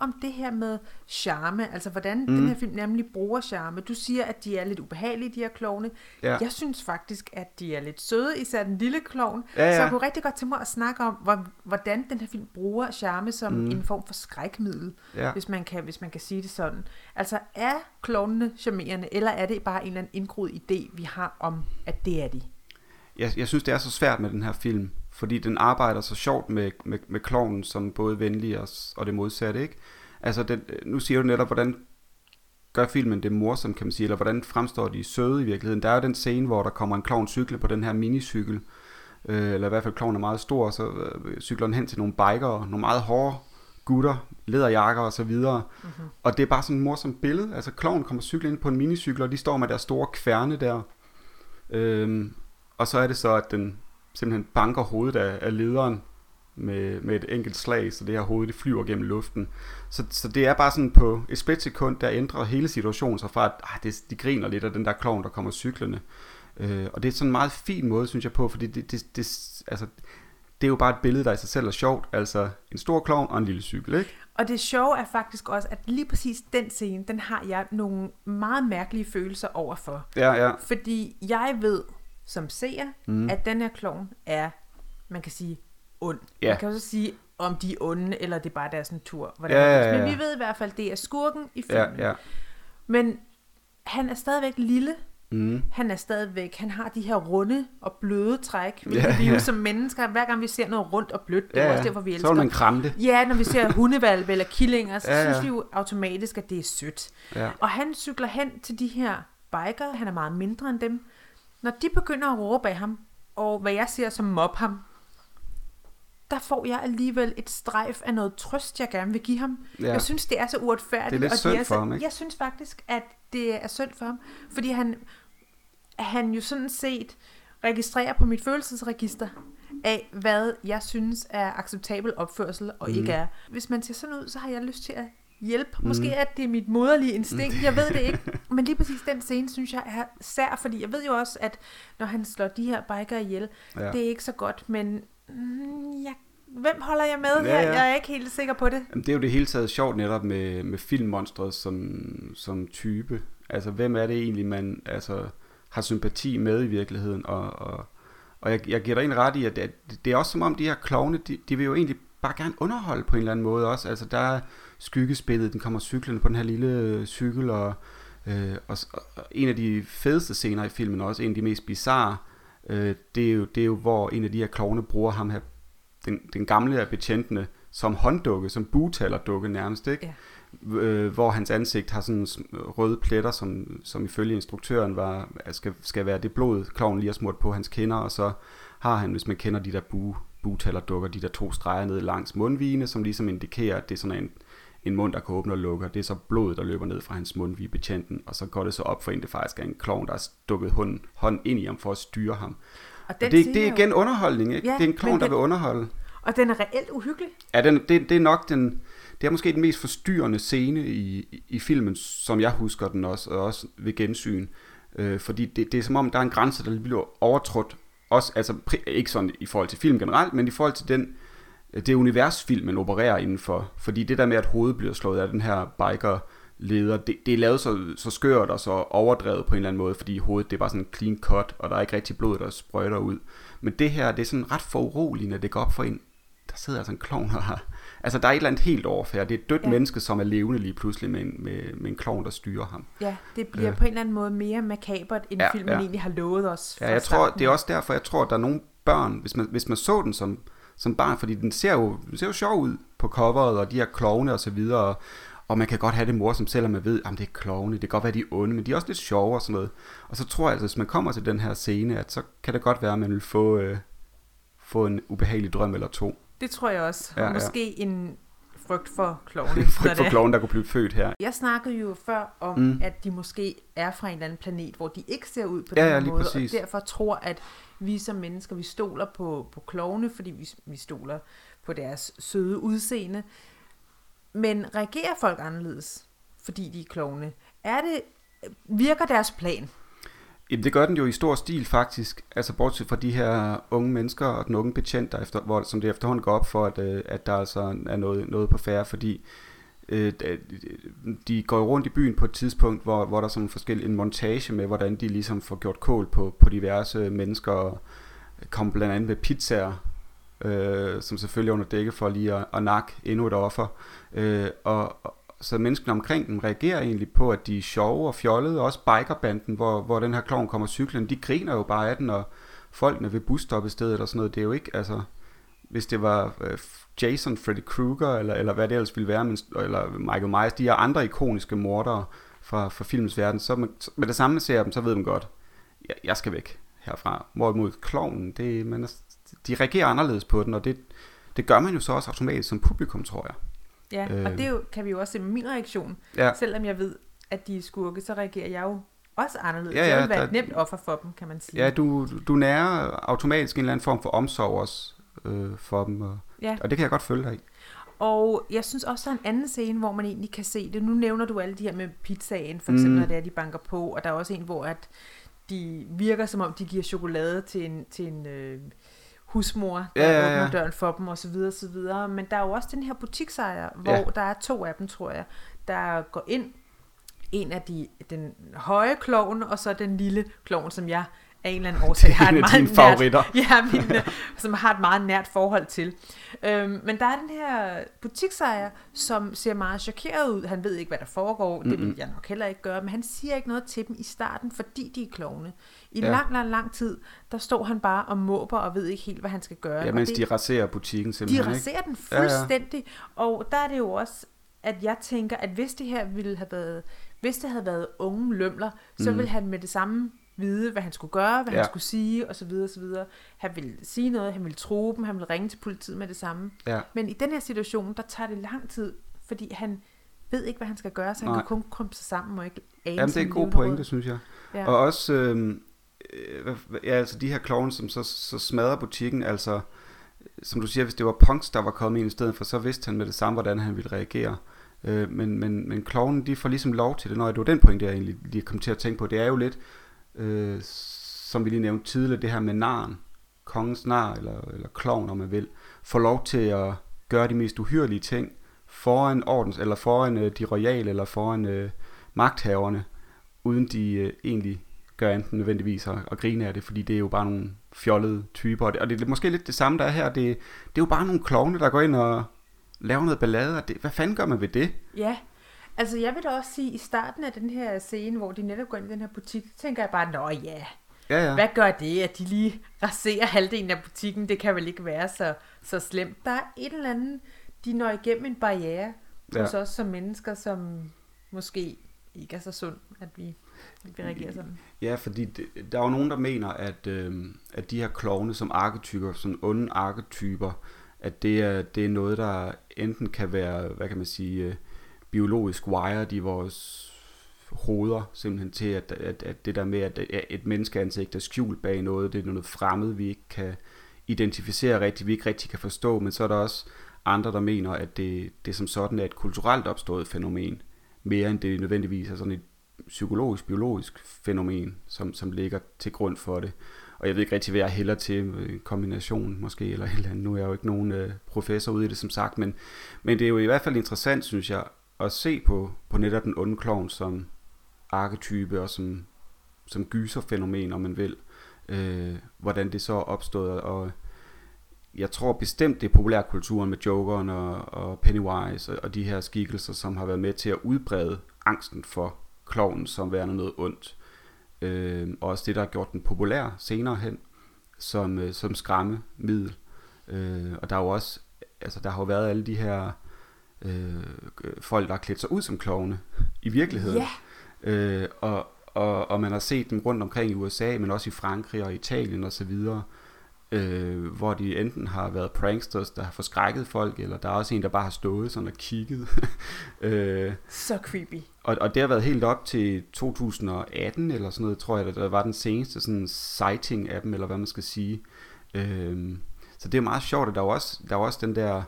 Om det her med charme, altså hvordan mm. den her film nemlig bruger charme. Du siger, at de er lidt ubehagelige, de her klovne. Ja. Jeg synes faktisk, at de er lidt søde, især den lille klovn. Ja, ja. Så jeg kunne rigtig godt tænke mig at snakke om, hvor- hvordan den her film bruger charme som mm. en form for skrækmiddel, Ja. hvis, man kan, hvis man kan sige det sådan. Altså, er klovnene charmerende, eller er det bare en eller anden indgroet idé, vi har om, at det er de? Jeg, jeg synes, det er så svært med den her film, fordi den arbejder så sjovt med, med, med klovnen som både venlig og, og det modsatte, ikke? Altså, den, nu siger du netop, hvordan gør filmen det morsomt, kan man sige, eller hvordan fremstår de søde i virkeligheden. Der er jo den scene, hvor der kommer en klovn cykle på den her minicykel, øh, eller i hvert fald klovnen er meget stor, og så øh, cykler den hen til nogle bikere, nogle meget hårde gutter, læderjakker og så videre. Mm-hmm. Og det er bare sådan et morsomt billede. Altså, klovnen kommer cyklen ind på en minicykel, og de står med deres store kværne der. Øhm, og så er det så, at den simpelthen banker hovedet af, af lederen med, med et enkelt slag, så det her hoved det flyver gennem luften. Så, så det er bare sådan på et splitsekund, der ændrer hele situationen sig fra, at ah, det, de griner lidt af den der klovn, der kommer cyklerne. Øh, og det er sådan en meget fin måde, synes jeg på, fordi det, det, det, altså, det er jo bare et billede, der i sig selv er sjovt. Altså en stor klovn og en lille cykel, ikke? Og det sjove er faktisk også, at lige præcis den scene, den har jeg nogle meget mærkelige følelser overfor. Ja, ja. Fordi jeg ved som seer, mm. at den her klovn er, man kan sige, ond. Ja. Man kan også sige, om de er onde, eller det er bare deres natur. Hvordan Ja, ja, ja. Men vi ved i hvert fald, at det er skurken i Ja, filmen. ja. Men han er stadigvæk lille, Mm. Han er stadigvæk, han har de her runde og bløde træk, hvilket Ja, vi jo ja. som mennesker, hver gang vi ser noget rundt og blødt, det er Ja, ja. også derfor, vi Så elsker. vil man kramme det. Ja, når vi ser [laughs] hundevalpe eller killinger, så Ja, ja. synes vi jo automatisk, at det er sødt. Ja. Og han cykler hen til de her biker, han er meget mindre end dem. Når de begynder at råbe af ham, og hvad jeg ser som mob ham, der får jeg alligevel et strejf af noget trøst, jeg gerne vil give ham. Ja. Jeg synes, det er så uretfærdigt. Det er lidt og synd er for så, ham, ikke? Jeg synes faktisk, at det er synd for ham, fordi han, han jo sådan set registrerer på mit følelsesregister af, hvad jeg synes er acceptabel opførsel og mm. ikke er. Hvis man ser sådan ud, så har jeg lyst til at hjælpe. Mm. Måske er det mit moderlige instinkt, jeg ved det ikke. [laughs] Men lige præcis den scene, synes jeg er sær, fordi jeg ved jo også, at når han slår de her biker ihjel, Ja. det er ikke så godt, men mm, jeg, hvem holder jeg med Ja, her? ja. Jeg er ikke helt sikker på det. Jamen, det er jo det hele taget sjovt netop med, med filmmonstret som, som type. Altså, hvem er det egentlig, man altså, har sympati med i virkeligheden? Og, og, og jeg, jeg giver dig en ret i, at det, det er også som om, de her klovne, de, de vil jo egentlig bare gerne underholde på en eller anden måde også. Altså, der er skyggespillet, den kommer cyklende på den her lille cykel, og, øh, og, og en af de fedeste scener i filmen, også en af de mest bizarre, øh, det, er jo, det er jo, hvor en af de her klovne bruger ham her, den, den gamle af betjentene, som hånddukke, som butalerdukke nærmest, ikke? Ja. Øh, hvor hans ansigt har sådan røde pletter, som, som ifølge instruktøren var, skal, skal være det blod, kloven lige har smurt på hans kinder, og så har han, hvis man kender de der bu, butalerdukker, de der to streger ned langs mundvigene, som ligesom indikerer, at det er sådan en, en mund, der kan åbne og lukke, og det er så blod, der løber ned fra hans mundvige betjenten, og så går det så op for en, det faktisk er en klovn, der har stukket hånd, hånd ind i ham for at styre ham. Og Og det, det er jo- igen underholdning, ikke? Ja, det er en klovn, der vil underholde. Og den er reelt uhyggelig. Ja, den, det, det er nok den, det er måske den mest forstyrrende scene i, i, i filmen, som jeg husker den også, og også ved gensyn. Øh, fordi det, det er som om, der er en grænse, der bliver overtrådt. Også, altså, ikke sådan i forhold til film generelt, men i forhold til den, det univers, filmen opererer indenfor. Fordi det der med, at hovedet bliver slået af den her biker leder, det, det er lavet så, så skørt og så overdrevet på en eller anden måde, fordi hovedet det er bare sådan clean cut, og der er ikke rigtig blod, der sprøjter ud. Men det her, det er sådan ret foruroligende, det går op for en, der sidder altså en klovn har... Altså, der er et eller andet helt overfærd. Det er et dødt ja. Menneske, som er levende lige pludselig med en, med, med en klovn, der styrer ham. Ja, det bliver Øh. på en eller anden måde mere makabert, end Ja, filmen ja. egentlig har lovet os. Ja, jeg tror, starten det er også derfor, jeg tror, at der er nogle børn, hvis man, hvis man så den som, som barn, fordi den ser, jo, den ser jo sjov ud på coveret, og de her klovne og så videre, og, og man kan godt have det morsomt, selvom man ved, at det er klovne, det kan godt være, de er onde, men de er også lidt sjove og sådan noget. Og så tror jeg, at hvis man kommer til den her scene, at så kan det godt være, at man vil få, øh, få en ubehagelig drøm eller to. Det tror jeg også. Ja, Ja, ja. og måske en frygt for klovne. [laughs] Frygt for klovne, der kunne blive født her. Jeg snakkede jo før om, Mm. at de måske er fra en eller anden planet, hvor de ikke ser ud på Ja, den ja, måde, præcis. og derfor tror, at vi som mennesker, vi stoler på, på klovne, fordi vi, vi stoler på deres søde udseende. Men reagerer folk anderledes, fordi de er klovne? Er det, virker deres plan? Jamen, det gør den jo i stor stil faktisk, altså bortset fra de her unge mennesker og den unge betjent, der efter, hvor, som det efterhånden går op for, at, øh, at der altså er noget, noget på færre, fordi øh, de går rundt i byen på et tidspunkt, hvor, hvor der er sådan forskellige en montage med, hvordan de ligesom får gjort kål på, på diverse mennesker, og kommer blandt andet med pizzaer, øh, som selvfølgelig er under dække for lige at, at nakke endnu et offer, øh, og, og så menneskene omkring dem reagerer egentlig på, at de er sjove og fjollede, også bikerbanden, hvor, hvor den her klovn kommer cyklen, de griner jo bare af den, og folkene ved busstoppestedet og sådan noget, det er jo ikke, altså, hvis det var øh, Jason, Freddy Krueger, eller, eller hvad det ellers ville være, men, eller Michael Myers, de her andre ikoniske mordere fra, fra filmens verden, så man, med det samme man ser dem, så ved man godt, jeg, jeg skal væk herfra. Hvorimod klovnen, det, man er, de reagerer anderledes på den, og det, det gør man jo så også automatisk som publikum, tror jeg. Ja, Øh. og det jo, kan vi jo også se med min reaktion. Ja. Selvom jeg ved, at de er skurke, så reagerer jeg jo også anderledes. Ja, ja, jeg vil være der- et nemt offer for dem, kan man sige. Ja, du, du nærer automatisk en eller anden form for omsorg også øh, for dem, og, ja. og det kan jeg godt følge dig i. Og jeg synes også, der er en anden scene, hvor man egentlig kan se det. Nu nævner du alle de her med pizzaen, for eksempel, Mm. når det er, de banker på. Og der er også en, hvor at de virker som om, de giver chokolade til en, til en øh, husmor, der Ja, ja, ja, åbner døren for dem, og så videre, så videre. Men der er jo også den her butiksejer, hvor Ja. der er to af dem, tror jeg, der går ind. En af de, den høje klovn, og så den lille klovn, som jeg af en eller anden årsag har [laughs] en et meget dine favoritter. Nært, [laughs] ja, mine, som har et meget nært forhold til. Øhm, men der er den her butiksejer, som ser meget chokeret ud. Han ved ikke, hvad der foregår. Det vil jeg nok heller ikke gøre. Men han siger ikke noget til dem i starten, fordi de er klovne. I Ja. ja. lang, lang, lang tid, der står han bare og måber og ved ikke helt, hvad han skal gøre. Ja, Og mens det, de raserer butikken de simpelthen, ikke? raserer den Ja, ja. fuldstændig. Og der er det jo også, at jeg tænker, at hvis det her ville have været, hvis det havde været unge lømler, så Mm. ville han med det samme vide, hvad han skulle gøre, hvad Ja. han skulle sige, og så videre, og så videre. Han ville sige noget, han ville tro dem, han ville ringe til politiet med det samme. Ja. Men i den her situation, der tager det lang tid, fordi han ved ikke, hvad han skal gøre, så han Nej. kan kun krumpe sig sammen og ikke ane Jamen, det er en god pointe, synes jeg. Ja. Og også, øh, øh, ja, altså de her klovne, som så, så smadrer butikken, altså, som du siger, hvis det var Punks, der var kommet ind i stedet for, så vidste han med det samme, hvordan han ville reagere. Øh, men, men, men klovnen, de får ligesom lov til det, når det var den pointe, jeg egentlig lige kom til at tænke på. Det er jo lidt, øh, som vi lige nævnte tidligere, det her med naren, kongens nar, eller, eller klovn, om man vil, får lov til at gøre de mest uhyrlige ting foran ordens, eller foran øh, de royale, eller foran øh, magthaverne, uden de øh, egentlig gør enten nødvendigvis at, at grine af det, fordi det er jo bare nogle fjollede typer. Og det, og det er måske lidt det samme, der er her. Det, det er jo bare nogle klovne, der går ind og laver noget ballade. Og det, hvad fanden gør man ved det? Ja, altså jeg vil da også sige, i starten af den her scene, hvor de netop går ind i den her butik, tænker jeg bare, nå ja, Ja, ja. Hvad gør det, at de lige raserer halvdelen af butikken? Det kan vel ikke være så, så slemt. Der er et eller andet, de når igennem en barriere Ja. ja. hos os som mennesker, som måske ikke er så sund, at vi, at vi reagerer sådan. Ja, fordi det, der er jo nogen, der mener, at, øh, at de her klovne som arketyper, som onde arketyper, at det er, det er noget, der enten kan være, hvad kan man sige, øh, biologisk wired i vores hoveder, simpelthen til, at, at, at det der med, at et menneskeansigt er skjult bag noget, det er noget fremmed, vi ikke kan identificere rigtigt, vi ikke rigtig kan forstå, men så er der også andre, der mener, at det, det som sådan er et kulturelt opstået fænomen, mere end det nødvendigvis er sådan et psykologisk, biologisk fænomen, som, som ligger til grund for det. Og jeg ved ikke rigtig, hvad jeg hælder til, en kombination måske, eller et eller andet. Nu er jeg jo ikke nogen øh, professor ude i det, som sagt, men, men det er jo i hvert fald interessant, synes jeg, at se på, på netop den onde klovn som arketype og som, som gyserfænomen, om man vil. Øh, hvordan det så er opstået, og jeg tror bestemt, det er populærkulturen med Jokeren og, og Pennywise og, og de her skikkelser, som har været med til at udbrede angsten for klovnen som værende noget ondt. Øh, og også det, der har gjort den populær senere hen, som, øh, som skræmmemiddel. Øh, og der er jo også, altså der har jo været alle de her øh, folk, der har klædt sig ud som klovne i virkeligheden. Ja, Øh, og, og, og man har set dem rundt omkring i USA, men også i Frankrig og Italien og så videre, øh, hvor de enten har været pranksters, der har forskrækket folk, eller der er også en, der bare har stået sådan og kigget. [laughs] øh, så creepy. og, og det har været helt op til 2018 eller sådan noget, tror jeg, der var den seneste sådan sighting af dem, eller hvad man skal sige. Øh, så det er meget sjovt, og der er også, der er også den der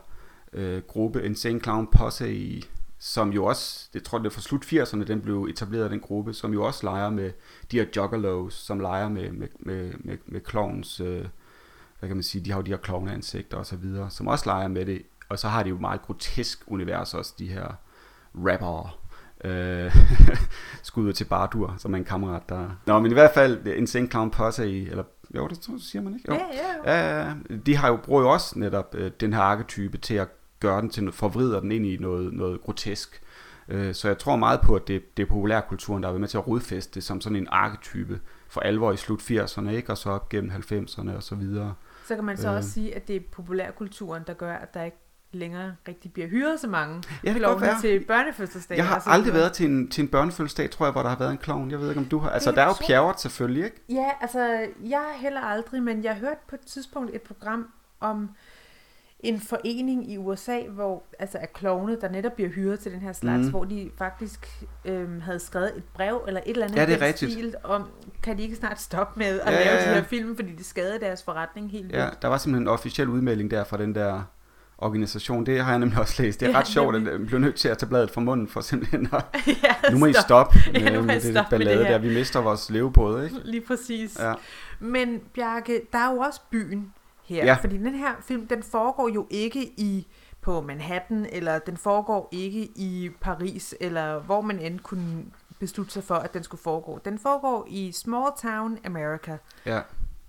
øh, gruppe Insane Clown Posse i, som jo også, det tror jeg det er fra slut 80'erne, den blev etableret af den gruppe, som jo også leger med de her juggalos, som leger med, med, med, med, med clowns, øh, hvad kan man sige, de har jo de her klovneansigter og så videre, som også leger med det, og så har de jo et meget grotesk univers også, de her rappere, øh, [laughs] skuddet til Bardur, som er en kammerat, der... Nå, men i hvert fald, Insane Clown Posse i, eller jo, det tror- siger man ikke? Jo. Ja, ja, Ja, de har jo, bruger jo også netop øh, den her arketype til at gøre den til noget, forvrider den ind i noget, noget grotesk. Øh, så jeg tror meget på, at det, det er populærkulturen, der har været med til at rodfæste det som sådan en arketype for alvor i slut 80'erne, ikke? Og så op gennem 90'erne og så videre. Så kan man så Øh. også sige, at det er populærkulturen, der gør, at der ikke længere rigtig bliver hyret så mange Ja, det klovne til børnefødselsdage. Jeg har og så aldrig været til en, til en børnefødselsdag, tror jeg, hvor der har været en klovn. Jeg ved ikke, om du har... Altså, er der er jo pjavret selvfølgelig, ikke? Ja, altså, jeg heller aldrig, men jeg hørte på et tidspunkt et program om en forening i USA, hvor altså af klovne, der netop bliver hyret til den her slags, mm. hvor de faktisk øhm, havde skrevet et brev eller et eller andet Ja, det er rigtigt. stil om, kan de ikke snart stoppe med at Ja, lave ja, de ja. her film, fordi det skader deres forretning helt Ja, vildt. der var simpelthen en officiel udmelding der fra den der organisation. Det har jeg nemlig også læst. Det er Ja, ret sjovt, at nemlig. jeg blev nødt til at tage bladet fra munden for simpelthen at... [laughs] ja, Nu må I stop. stoppe [laughs] Ja, nu med, må med det stoppe med ballade det her. der. Vi mister vores levebrød, ikke? Lige præcis. Ja. Men Bjarke, der er jo også byen her, Ja. fordi den her film, den foregår jo ikke i på Manhattan, eller den foregår ikke i Paris, eller hvor man end kunne beslutte sig for, at den skulle foregå. Den foregår i Small Town America. Ja.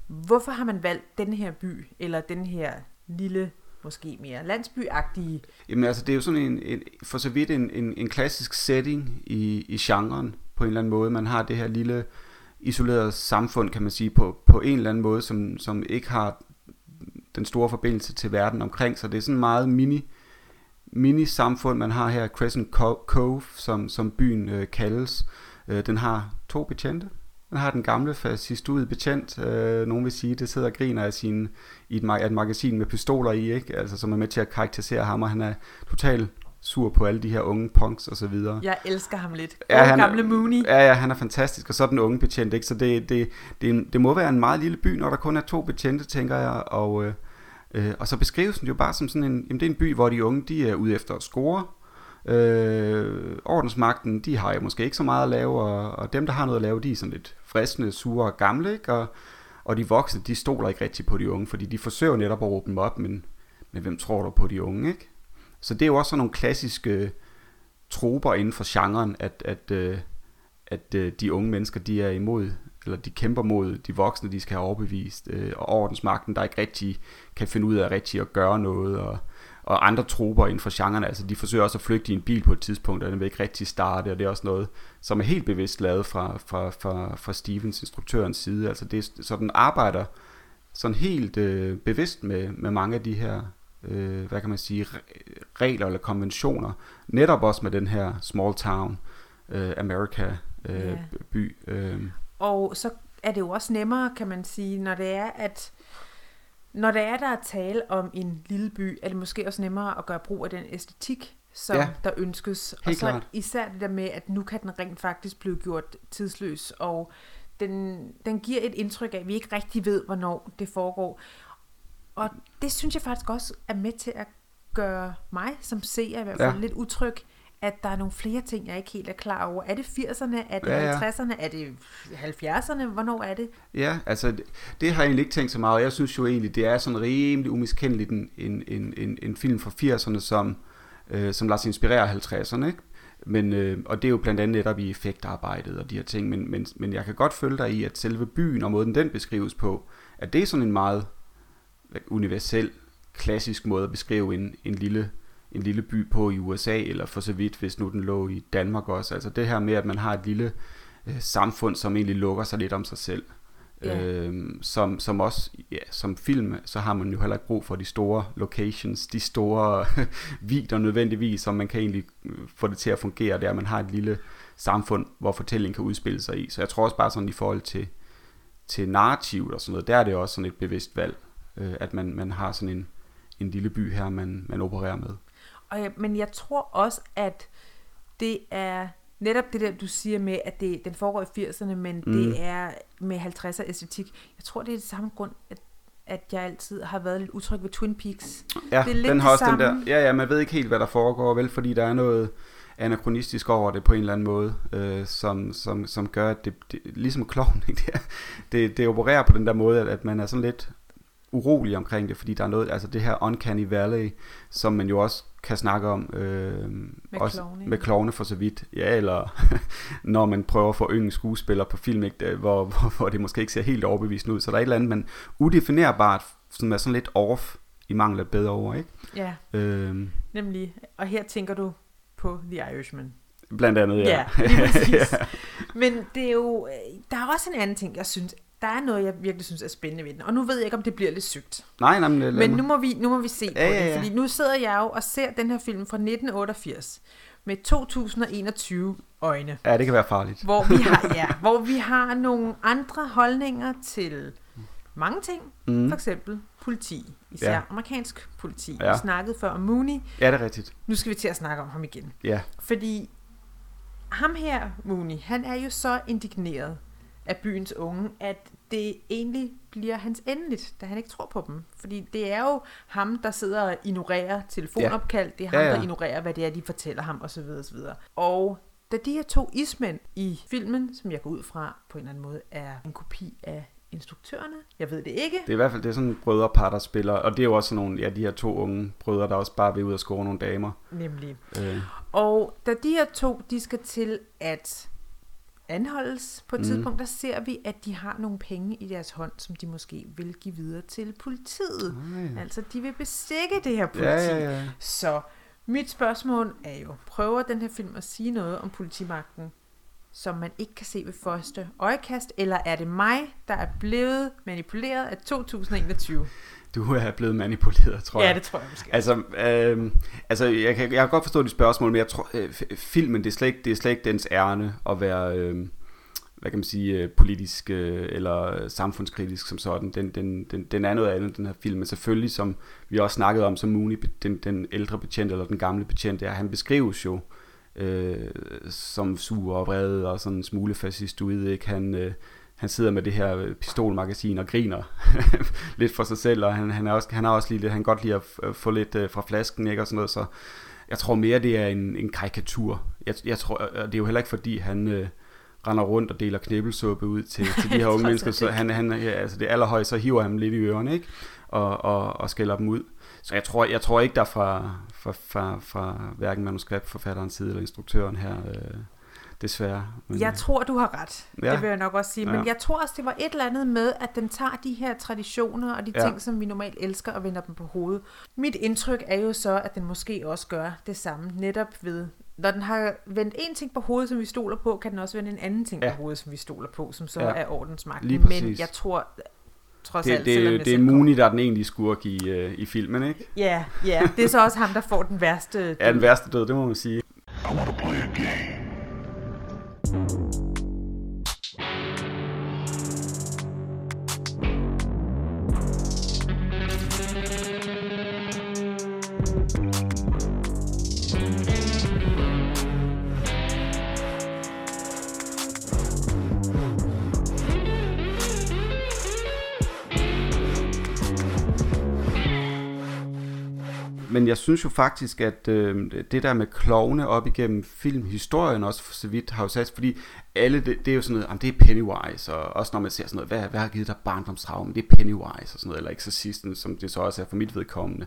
Hvorfor har man valgt den her by, eller den her lille, måske mere landsbyagtige? Jamen altså, det er jo sådan en, en for så vidt en, en, en klassisk setting i, i genren, på en eller anden måde. Man har det her lille isolerede samfund, kan man sige, på, på en eller anden måde, som, som ikke har den store forbindelse til verden omkring sig. Det er sådan meget mini, mini-samfund, man har her, Crescent Cove, som, som byen øh, kaldes. Øh, den har to betjente. Den har den gamle fascistude betjent, øh, nogen vil sige, det sidder og griner af sin, i et, et magasin med pistoler i, ikke? Altså, som er med til at karakterisere ham, og han er totalt sur på alle de her unge punks og så videre. Jeg elsker ham lidt. Ja, han, gamle Mooney. Ja, ja, han er fantastisk, og så den unge betjent, ikke? Så det, det, det, det må være en meget lille by, når der kun er to betjente, tænker jeg, og, øh, øh, og så beskrives den jo bare som sådan en, jamen det er en by, hvor de unge, de er ude efter at score, Øh, ordensmagten, de har jo måske ikke så meget at lave, og, og dem, der har noget at lave, de er sådan lidt friskende, sure og gamle, ikke? Og, og de voksne, de stoler ikke rigtig på de unge, fordi de forsøger netop at råbe dem op, men, men hvem tror du på de unge, ikke? Så det er jo også sådan nogle klassiske øh, troper inden for genren, at, at, øh, at øh, de unge mennesker, de er imod, eller de kæmper mod de voksne, de skal have overbevist, øh, og ordensmagten, der ikke rigtig kan finde ud af rigtig at gøre noget, og, og andre troper inden for genren, altså de forsøger også at flygte i en bil på et tidspunkt, og den vil ikke rigtig starte, og det er også noget, som er helt bevidst lavet fra, fra, fra, fra Stevens, instruktørens side, altså det er, så den arbejder sådan helt øh, bevidst med, med mange af de her øh, hvad kan man sige, regler eller konventioner, netop også med den her small town øh, America øh, yeah. by. Øh. Og så er det jo også nemmere, kan man sige, når det er, at når det er, der er tale om en lille by, er det måske også nemmere at gøre brug af den æstetik, som ja, der ønskes. Og så klart. især det der med, at nu kan den rent faktisk blive gjort tidsløs, og den, den giver et indtryk af, at vi ikke rigtig ved, hvornår det foregår. Og det synes jeg faktisk også er med til at gøre mig som seer i hvert fald ja. lidt utryg, at der er nogle flere ting, jeg ikke helt er klar over. Er det 80'erne? Er det ja, ja. 50'erne? Er det 70'erne? Hvornår er det? Ja, altså det, det har jeg egentlig ikke tænkt så meget. Jeg synes jo egentlig, det er sådan rimelig umiskendeligt en, en, en, en, en film fra 80'erne, som, øh, som lader sig inspirere af 50'erne. Ikke? Men, øh, og det er jo blandt andet netop i effektarbejdet og de her ting, men, men, men jeg kan godt følge dig i, at selve byen og måden den beskrives på, at det er sådan en meget universel, klassisk måde at beskrive en, en lille en lille by på i USA, eller for så vidt, hvis nu den lå i Danmark også. Altså det her med, at man har et lille øh, samfund, som egentlig lukker sig lidt om sig selv. Yeah. Øhm, som, som også, ja, som film, så har man jo heller ikke brug for de store locations, de store [laughs] vider nødvendigvis, som man kan egentlig øh, få det til at fungere, der man har et lille samfund, hvor fortællingen kan udspille sig i. Så jeg tror også bare sådan i forhold til, til narrativ og sådan noget, der er det også sådan et bevidst valg, øh, at man, man har sådan en, en lille by her, man, man opererer med. Og jeg, men jeg tror også, at det er netop det der, du siger med, at det, den foregår i 80'erne, men mm. det er med 50'er æstetik. Jeg tror, det er det samme grund, at at jeg altid har været lidt utryg ved Twin Peaks. Ja, det er lidt den har også samme. den der. Ja, ja, man ved ikke helt, hvad der foregår, vel, fordi der er noget anachronistisk over det på en eller anden måde, øh, som, som, som gør, at det, det ligesom klovn, [laughs] det, det, det opererer på den der måde, at, at man er sådan lidt urolig omkring det, fordi der er noget, altså det her uncanny valley, som man jo også kan snakke om, øh, med, også klovne. med klovne for så vidt, ja, eller [laughs] når man prøver at få yngre skuespillere på film, ikke, hvor, [laughs] hvor, hvor det måske ikke ser helt overbevisende ud, så der er et eller andet, men udefinerbart, som er sådan lidt off, i mangel af bedre ord, ikke? Ja, øh, nemlig, og her tænker du på The Irishman. Blandt andet, ja. Ja, lige [laughs] præcis. ja. Men det er jo, øh, der er også en anden ting, jeg synes der er noget, jeg virkelig synes er spændende ved den. Og nu ved jeg ikke, om det bliver lidt sygt. Nej, nej, men, men nu, må vi, nu må vi se ja, på ja, ja. det. Fordi nu sidder jeg jo og ser den her film fra 1988 med 2021 øjne. Ja, det kan være farligt. Hvor vi har, [laughs] ja, hvor vi har nogle andre holdninger til mange ting. Mm. For eksempel politi. Især ja. amerikansk politi. Ja. Vi snakkede før om Mooney. Ja, det er rigtigt. Nu skal vi til at snakke om ham igen. Ja. Fordi ham her, Mooney, han er jo så indigneret af byens unge, at det egentlig bliver hans endeligt, da han ikke tror på dem. Fordi det er jo ham, der sidder og ignorerer telefonopkald, det er ham, ja, ja. der ignorerer, hvad det er, de fortæller ham, osv. osv. Og da de her to ismænd i filmen, som jeg går ud fra på en eller anden måde, er en kopi af instruktørerne. Jeg ved det ikke. Det er i hvert fald det er sådan brødrepar, der spiller, og det er jo også nogle, ja, de her to unge brødre, der også bare vil ud og score nogle damer. Nemlig. Øh. Og da de her to, de skal til at anholdes på et Mm. mm. tidspunkt, der ser vi, at de har nogle penge i deres hånd, som de måske vil give videre til politiet. Ah, Altså, de vil bestikke det her politi. ja, ja, ja. Så mit spørgsmål er jo, prøver den her film at sige noget om politimagten, som man ikke kan se ved første øjekast, eller er det mig, der er blevet manipuleret af 2021? Du er blevet manipuleret, tror jeg. Ja, det tror jeg måske. Altså, øh, altså jeg, kan, jeg kan godt forstå de spørgsmål, men jeg tror, øh, filmen, det er, slet ikke, det er slet ikke dens ærne at være, øh, hvad kan man sige, øh, politisk øh, eller samfundskritisk som sådan. Den, den, den, den er noget andet, den her film, men selvfølgelig, som vi også snakkede om, som Mooney, den, den ældre betjent eller den gamle betjent, er, han beskrives jo øh, som sur og vred og sådan en smule fascistoid, ikke? Han, øh, han sidder med det her øh, pistolmagasin og griner [laughs] lidt for sig selv, og han, han, er også, han har også lige lidt, han godt lide at f- få lidt øh, fra flasken, ikke, og sådan noget, så jeg tror mere, det er en, en karikatur. Jeg, jeg tror, og det er jo heller ikke, fordi han øh, render rundt og deler knæbelsuppe ud til, til de [laughs] her unge mennesker, så han, han, ja, altså det allerhøjst, så hiver han dem lidt i ørerne, ikke, og, og, og skælder dem ud. Så jeg tror, jeg tror ikke, der fra, fra, fra, fra hverken manuskriptforfatterens side eller instruktøren her, øh, desværre. Men, Jeg tror, du har ret. Ja. Det vil jeg nok også sige. Men Ja. jeg tror også, det var et eller andet med, at den tager de her traditioner og de Ja. ting, som vi normalt elsker, og vender dem på hovedet. Mit indtryk er jo så, at den måske også gør det samme, netop ved... Når den har vendt en ting på hovedet, som vi stoler på, kan den også vende en anden ting Ja. på hovedet, som vi stoler på, som så Ja. er ordensmagten. Men jeg tror, trods det, alt, selvom det, det er Mooney, der er den egentlige skurk i, øh, i filmen, ikke? Ja, ja, det er så også ham, der får den værste... [laughs] Ja, den værste død, det må man sige. I want to play a game. Thank you. Men jeg synes jo faktisk, at øh, det der med klovne op igennem filmhistorien også for så vidt har jo sat, fordi alle, det, det er jo sådan noget, jamen, det er Pennywise, og også når man ser sådan noget, hvad, hvad har givet dig barndomstraumen, det er Pennywise og sådan noget, eller Exorcisten, som det så også er for mit vedkommende.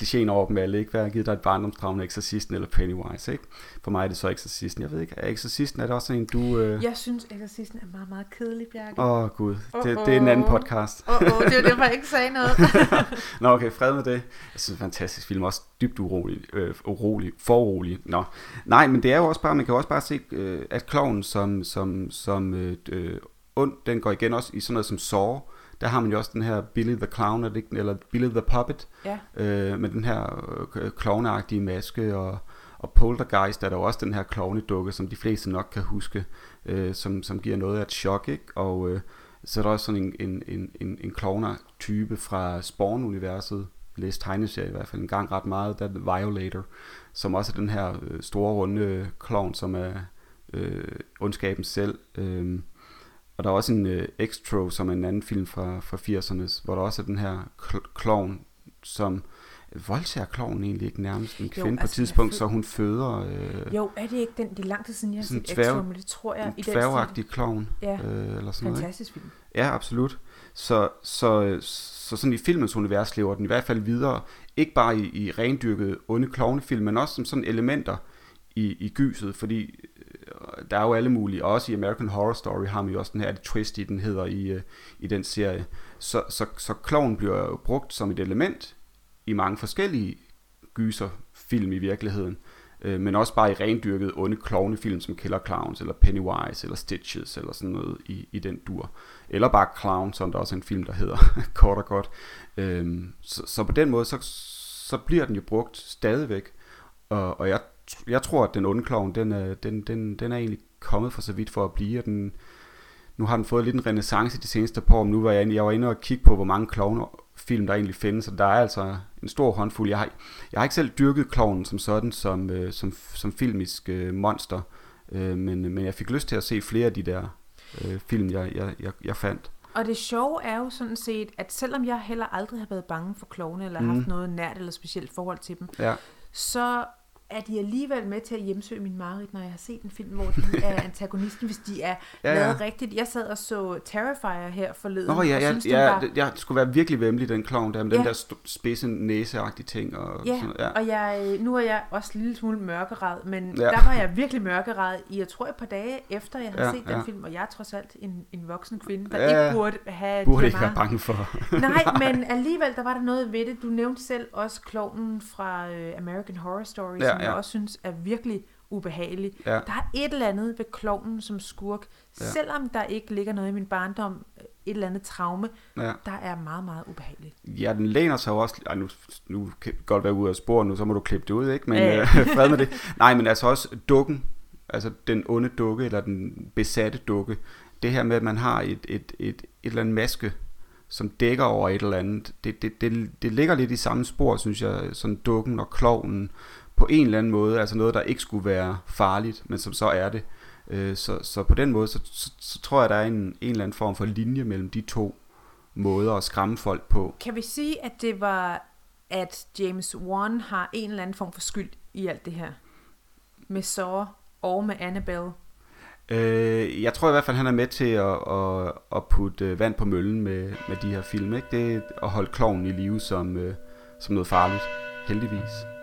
Klichéen over dem alle, ikke? Hvad har givet dig et barndomstraume, Exorcisten eller Pennywise, ikke? For mig er det så Exorcisten. Jeg ved ikke, er Exorcisten, er det også sådan en, du... Øh... Jeg synes, Exorcisten er meget, meget kedelig, Bjarke. Åh, oh, gud. Det, det er en anden podcast. Åh, oh, oh, det var derfor, jeg ikke sagde noget. [laughs] Nå, okay, fred med det. Jeg synes, det er en fantastisk film, også dybt urolig, øh, urolig, forurolig. Nå. Nej, men det er jo også bare, man kan jo også bare se, øh, at kloven som, som, som øh, øh, ond, den går igen også i sådan noget som Saw. Der har man jo også den her Billy the Clown, er det ikke, eller Billy the Puppet, ja. øh, med den her øh, klovneagtige maske, og, og Poltergeist er der jo også den her klovnedukke, som de fleste nok kan huske, øh, som, som giver noget af et chok, ikke? Og øh, så er der også sådan en, en, en, en, en klovner-type fra Spawn-universet, læst tegneserie i hvert fald en gang ret meget, der er The Violator, som også er den her øh, store runde klovn, som er øh, ondskaben selv. Øh, og der er også en øh, Extro, som er en anden film fra, fra 80'erne, hvor der også er den her kl- klovn, som voldtager klovnen egentlig ikke nærmest en kvinde jo, på et altså, tidspunkt, føl- så hun føder øh, Jo, er det ikke den? Det er lang tid siden, jeg har set Extra, men det tror jeg en dværgagtig klovn, Ja. øh, eller sådan stil. noget. Fantastisk film. Ja, absolut. Så, så, så sådan i filmens univers lever den i hvert fald videre, ikke bare i, i rendyrket onde klovnefilm, men også som sådan elementer i, i gyset, fordi øh, Øh, der er jo alle mulige, også i American Horror Story har man jo også den her det twist i, den hedder i, øh, i den serie. Så, så, så kloven bliver jo brugt som et element i mange forskellige gyserfilm i virkeligheden, øh, men også bare i rendyrket onde klovnefilm som Killer Clowns, eller Pennywise, eller Stitches, eller sådan noget i, i den dur. Eller bare Clown, som der også er en film, der hedder [laughs] kort og godt. Øhm, så, så på den måde, så, så bliver den jo brugt stadigvæk, og, og jeg, jeg tror, at den onde klovn, den er, den, den, den er egentlig kommet for så vidt for at blive, og den, nu har den fået lidt en renaissance de seneste par år, men nu var jeg, inde, jeg var inde og kigge på, hvor mange klovnefilm der egentlig findes, og der er altså en stor håndfuld. Jeg har, jeg har ikke selv dyrket klovnen som sådan, som, øh, som, som filmisk øh, monster, øh, men, men jeg fik lyst til at se flere af de der øh, film, jeg, jeg, jeg, jeg fandt. Og det sjove er jo sådan set, at selvom jeg heller aldrig har været bange for klovne, eller Mhm. haft noget nært eller specielt forhold til dem, Ja, så er de alligevel med til at hjemsøge min mareridt, når jeg har set en film, hvor de er [laughs] antagonisten, hvis de er Ja, ja, lavet rigtigt. Jeg sad og så Terrifier her forleden, Nå ja, ja, synes, den ja, var... det, jeg skulle være virkelig vemmelig, den klovn der, med den Ja. der st- spidse næseagtige ting. Og Ja, sådan, ja. og jeg, nu er jeg også en lille smule mørkeret, men Ja. der var jeg virkelig mørkeret i, jeg tror et par dage efter, jeg havde Ja, ja, set den ja. film, og jeg er trods alt en, en voksen kvinde, der Ja, ikke burde have... Burde de ikke her være bange for. [laughs] [laughs] Nej, men alligevel, der var der noget ved det. Du nævnte selv også klovnen fra øh, American Horror Story, ja, som jeg også synes er virkelig ubehagelig. Ja. Der er et eller andet ved klovnen som skurk, Ja. selvom der ikke ligger noget i min barndom, et eller andet traume, Ja. der er meget, meget ubehageligt. Ja, den læner sig jo også... Ej, nu, nu kan godt være ude af spor nu, så må du klippe det ud, ikke? Men ja. øh, [laughs] fred med det. Nej, men altså også dukken, altså den onde dukke, eller den besatte dukke. Det her med, at man har et, et, et, et eller andet maske, som dækker over et eller andet, det, det, det, det ligger lidt i samme spor, synes jeg, sådan dukken og klovnen, på en eller anden måde, altså noget, der ikke skulle være farligt, men som så er det. Øh, Så, så på den måde, så, så, så tror jeg, der er en, en eller anden form for linje mellem de to måder at skræmme folk på. Kan vi sige, at det var, at James Wan har en eller anden form for skyld i alt det her? Med Saw og med Annabelle. Øh, jeg tror i hvert fald, han er med til at, at, at putte øh, vand på møllen med, med de her film. Ikke? Det er at holde kloven i live som, øh, som noget farligt, heldigvis.